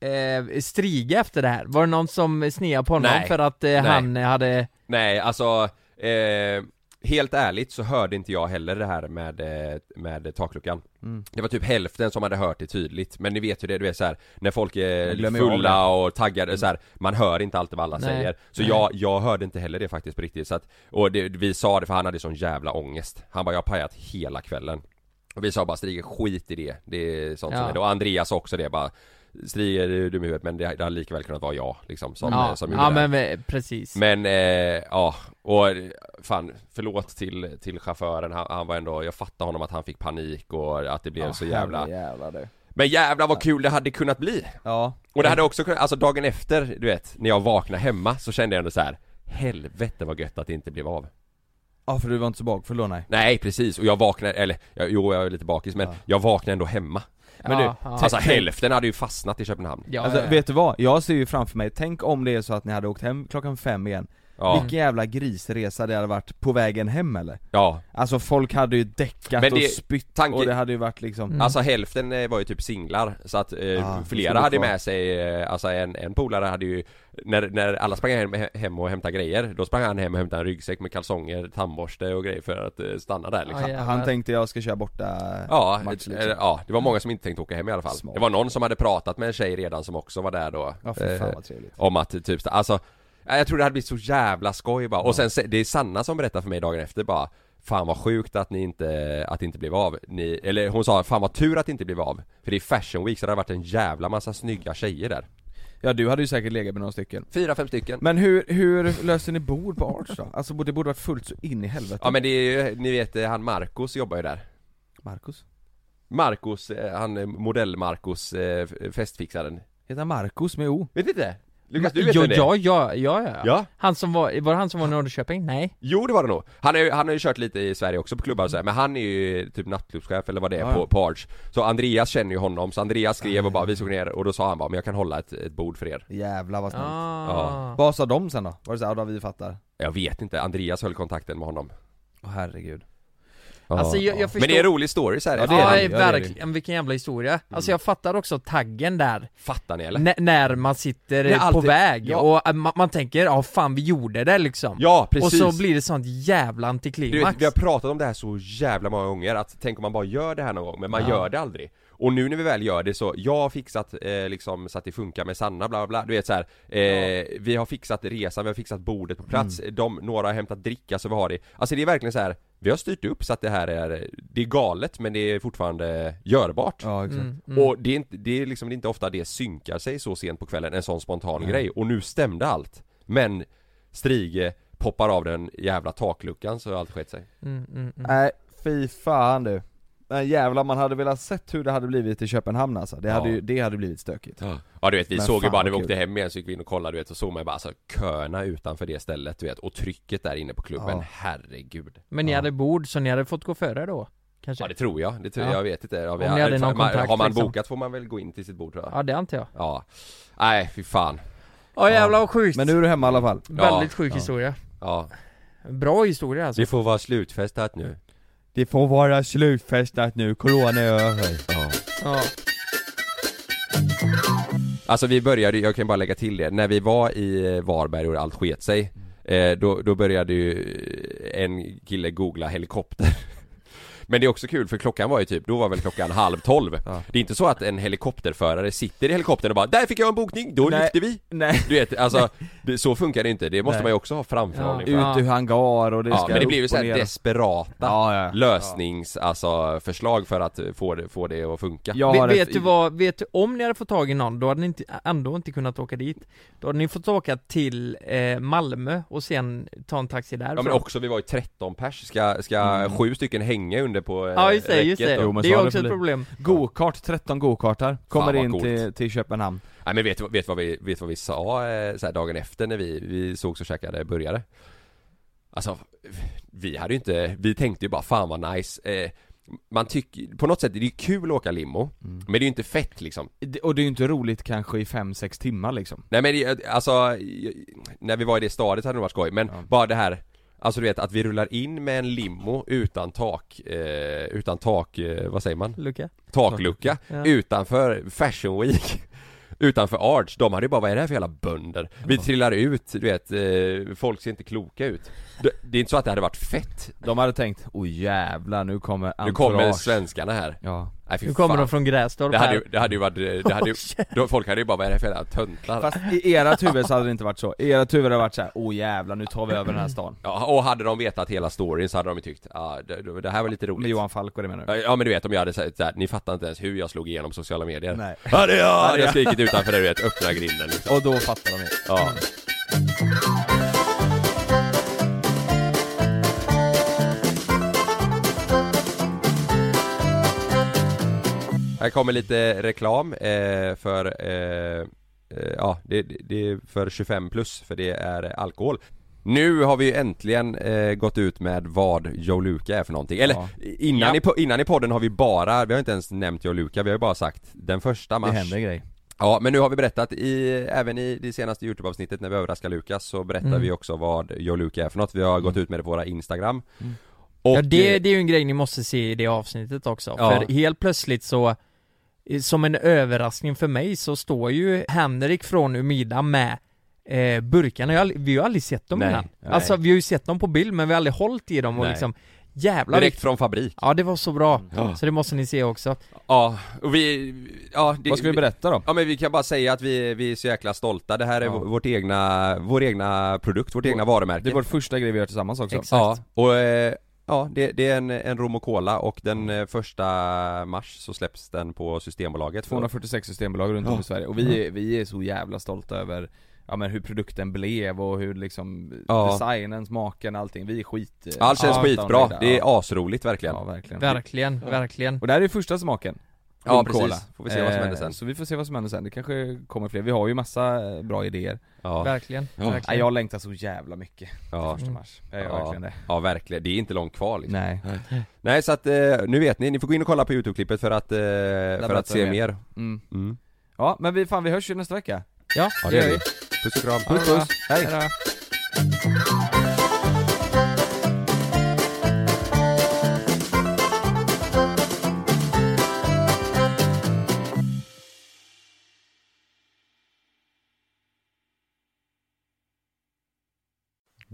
eh, striga efter det här? Var det någon som sneade på honom Nej. för att eh, Nej. han hade Nej, alltså eh, Helt ärligt så hörde inte jag heller det här med, eh, med takluckan. Mm. Det var typ hälften som hade hört det tydligt, men ni vet ju det, du vet så här, när folk är fulla och taggade så här, man hör inte alltid vad alla Nej. säger. Så Nej. jag, jag hörde inte heller det faktiskt på riktigt. Så att, och det, vi sa det för han hade sån jävla ångest. Han bara, jag har pajat hela kvällen. Och vi sa bara Strige, skit i det, det är sånt som Ja. är det, och Andreas också det bara Strige, du är dum i huvudet men det, det hade lika väl kunnat vara jag liksom som, Ja, som gjorde ja det men eh, precis. Men, eh, ja, och fan, förlåt till, till chauffören, han, han var ändå, jag fattar honom att han fick panik och att det blev Ja, så jävla du. Men jävlar vad kul det hade kunnat bli! Ja. Och det hade också kunnat, alltså dagen efter, du vet, när jag vaknade hemma så kände jag ändå så här. Helvete vad gött att det inte blev av. Ja för du var inte så bakfull då nej. Nej precis, och jag vaknade, eller ja, jo jag är lite bakis men jag vaknade ändå hemma Men Ja, du, ja. Alltså hälften hade ju fastnat i Köpenhamn Ja, Alltså ja, ja. vet du vad? Jag ser ju framför mig, tänk om det är så att ni hade åkt hem klockan fem igen Ja, Vilken jävla grisresa det hade varit på vägen hem eller? ja Alltså folk hade ju däckat det- och spytt tanke- och det hade ju varit liksom Mm. Alltså hälften eh, var ju typ singlar, så att eh, Ah, flera hade med sig, eh, alltså en, en polare hade ju när, när alla sprang hem, hem och hämtade grejer, då sprang han hem och hämtade en ryggsäck med kalsonger, tandborste och grejer för att eh, stanna där liksom jävlar. Han tänkte jag ska köra borta Ja, match eh, liksom. ja, det var många som inte tänkte åka hem i alla fall Smart. Det var någon som hade pratat med en tjej redan som också var där då Ja för fan vad trevligt Om att typ, alltså Jag tror det hade blivit så jävla skoj bara, och sen se- det är Sanna som berättar för mig dagen efter bara Fan vad sjukt att ni inte, att det inte blev av, ni, eller hon sa fan vad tur att det inte blev av För det är fashion week så det har varit en jävla massa snygga tjejer där. Ja du hade ju säkert legat med några stycken. Fyra, fem stycken. Men hur, hur löste ni bord på Arts då? Alltså det borde varit fullt så in i helvete. Ja men det är ju, ni vet eh, han Marcos jobbar ju där. Marcus? Marcos, eh, han eh, modell-Marcos, festfixaren. Heter han Marcus med O? Vet inte? Lukas du vet ja, vem det är? ja, ja, ja, ja, Ja. Han som var, var det han som var i Norrköping? Nej? Jo det var det nog. Han, är, ju- han har ju kört lite i Sverige också på klubbar och så här, men han är ju typ nattklubbschef eller vad det är Ja, på, ja. på Arch Så Andreas känner ju honom, så Andreas skrev och bara vi såg ner och då sa han bara men jag kan hålla ett, ett bord för er Jävlar vad snällt Ah. Vad sa de sen då? Var det såhär, ja då vi fattar? Jag vet inte, Andreas höll kontakten med honom Åh herregud ja. Alltså, jag- jag Men förstår- det är en rolig story så här. Ja, det är det. Ja, det är det. verkligen, vilken jävla historia. Alltså jag fattar också taggen där, Fattar ni eller? N- när man sitter på alltid- väg ja. och eh, man, man tänker ja fan vi gjorde det liksom. Ja precis! och så blir det sånt jävla du antiklimax. vet, vi har pratat om det här så jävla många gånger, att tänk om man bara gör det här någon gång, men man Ja. gör det aldrig Och nu när vi väl gör det så, jag har fixat eh, liksom så att det funkar med Sanna bla bla bla, du vet så här, eh, Vi har fixat resan, vi har fixat bordet på plats, Mm. de, några har hämtat dricka så vi har det Alltså det är verkligen så här. Vi har styrt upp så att det här är, det är galet men det är fortfarande görbart Ja exakt Mm, mm. Och det är, inte, det är liksom det är inte ofta det synkar sig så sent på kvällen, en sån spontan Nej. grej, och nu stämde allt Men Strige poppar av den jävla takluckan så har allt skett sig Mm, mm, mm. Nej, fy fan du Men jävlar man hade velat sett hur det hade blivit i Köpenhamn alltså, det hade Ja. ju, det hade blivit stökigt Ja du vet, vi Men såg ju bara när vi åkte kul. hem igen så gick vi in och kollade du vet och såg man ju bara alltså köerna utanför det stället du vet och trycket där inne på klubben, Ja. herregud Men ni Ja. hade bord så ni hade fått gå före då? Kanske? Ja det tror jag, det tror Ja. jag, vet inte ja, vi Om ni hade någon man, kontakt, Har man liksom. bokat får man väl gå in till sitt bord tror jag Ja det antar jag. Ja Nej fy fan Ja jävlar vad sjukt. Men nu är du hemma i alla fall Väldigt sjuk Ja. historia. Ja Bra historia alltså. Det får vara slutfestat nu Det får vara slutfestat nu, corona är över. Ja. Ja. Alltså vi började, jag kan bara lägga till det, när vi var i Varberg och allt sket sig eh, då, då började ju en kille googla helikopter Men det är också kul för klockan var ju typ, då var väl klockan halv tolv Ja. Det är inte så att en helikopterförare sitter i helikoptern och bara 'Där fick jag en bokning, då Nej. lyfter vi' Nej Du vet, alltså det, så funkar det inte, det måste Nej. man ju också ha framförhållning Ja. Ut ur hangar och det Ja, ska men det blir ju såhär desperata Ja, ja. lösnings, alltså förslag för att få det, få det att funka Vet, ett- vet du vad, vet du, om ni hade fått tag i någon, då hade ni inte, ändå inte kunnat åka dit Då hade ni fått åka till eh, Malmö och sen ta en taxi där Ja men också, vi var ju 13 pers, ska, ska Mm. sju stycken hänga under på eh, Ja just det, just räcket det. Jo, men det så är har det också ett blivit. problem Go-kart, 13 go-kartar, kommer vad in coolt. till, till Köpenhamn Nej men vet vet vad vi, vet vad vi sa eh, så här, dagen efter när vi, vi sågs och käkade burgare? Alltså, vi hade ju inte, vi tänkte ju bara fan vad nice eh, Man tycker, på något sätt, det är ju kul att åka limo Mm. Men det är ju inte fett liksom Det- Och det är ju inte roligt kanske i 5-6 timmar liksom Nej men det- alltså, när vi var i det stadiet hade det varit skoj, men Ja. bara det här Alltså du vet att vi rullar in med en limo utan tak, eh, utan tak, eh, vad säger man? Luca? Taklucka Ja. utanför Fashion Week Utanför Arch, de hade ju bara vad är det här för jävla bönder? Vi trillar ut, du vet, eh, folk ser inte kloka ut det, det är inte så att det hade varit fett De hade tänkt, oj jävlar nu kommer Nu kommer entourage." svenskarna här Ja Nej, Nu kommer fan. de från Grästorp det hade, ju, det hade ju varit, det hade ju, då, folk hade ju bara vad är det för jävla töntar? Fast i ert huvud så hade det inte varit så, i ert huvud hade det varit såhär, åh jävlar nu tar vi över den här stan Ja, och hade de vetat hela storyn så hade de ju tyckt, ja det, det här var lite roligt Med Johan Falk och det menar du? Ja, men du vet om jag hade sagt såhär, ni fattar inte ens hur jag slog igenom sociala medier Nej. Är jag! Ja, det är Hade jag jag. skrikit utanför där du vet, öppna grinden liksom. Och då fattar de ju Ja Här kommer lite reklam eh, för, eh, eh, ja det, det- är för 25 plus för det är alkohol nu har vi ju äntligen eh, gått ut med vad Joe Luca är för någonting, eller Ja. innan, Ja. i, innan i podden har vi bara, vi har inte ens nämnt Joe Luca, vi har ju bara sagt den första mars Det händer grej Ja men nu har vi berättat i, även i det senaste Youtube-avsnittet när vi överraskar Lukas så berättar Mm. vi också vad Joe Luca är för något, vi har gått ut med det på våra Instagram Mm. Och ja det, det är ju en grej ni måste se i det avsnittet också, Ja. för helt plötsligt så eh, som en överraskning för mig så står ju Henrik från Umida med eh, burkarna, jag, vi har ju aldrig sett dem Nej, innan nej. Alltså vi har ju sett dem på bild men vi har aldrig hållit i dem och Nej. liksom Jävlar Direkt från fabrik Ja det var så bra, Ja. så det måste ni se också Ja, och vi, ja det, Vad ska vi berätta då? Ja men vi kan bara säga att vi, vi är så jäkla stolta, det här är Ja. vårt egna, vår egna produkt, vårt egna varumärke Det är vår första grej vi gör tillsammans också Ja, och eh, ja det, det är en, en rom och cola och den eh, första mars så släpps den på Systembolaget. 246 systembolag runt om Ja. i Sverige. Och vi, är- vi är så jävla stolta över Ja men hur produkten blev och hur liksom Ja. designen, smaken, allting, vi är skit Allt känns ja, skitbra, det är asroligt verkligen. Ja verkligen. Verkligen, verkligen. Och det här är första smaken Ja, precis. Cola. Får vi se vad som händer sen. Eh, Så vi får se vad som händer sen, det kanske kommer fler, vi har ju massa eh, bra idéer Ja. Verkligen, Ja. verkligen. Jag längtar så jävla mycket Ja. till första mars, jag gör ja. verkligen det Ja verkligen, det är inte långt kvar liksom. Nej Nej så att, eh, nu vet ni, ni får gå in och kolla på youtube-klippet för att, för att se mer. Mm. Mm. Ja men vi, fan vi hörs ju nästa vecka Ja, Ja det gör vi Puss och kram Puss puss, hej! Hejdå.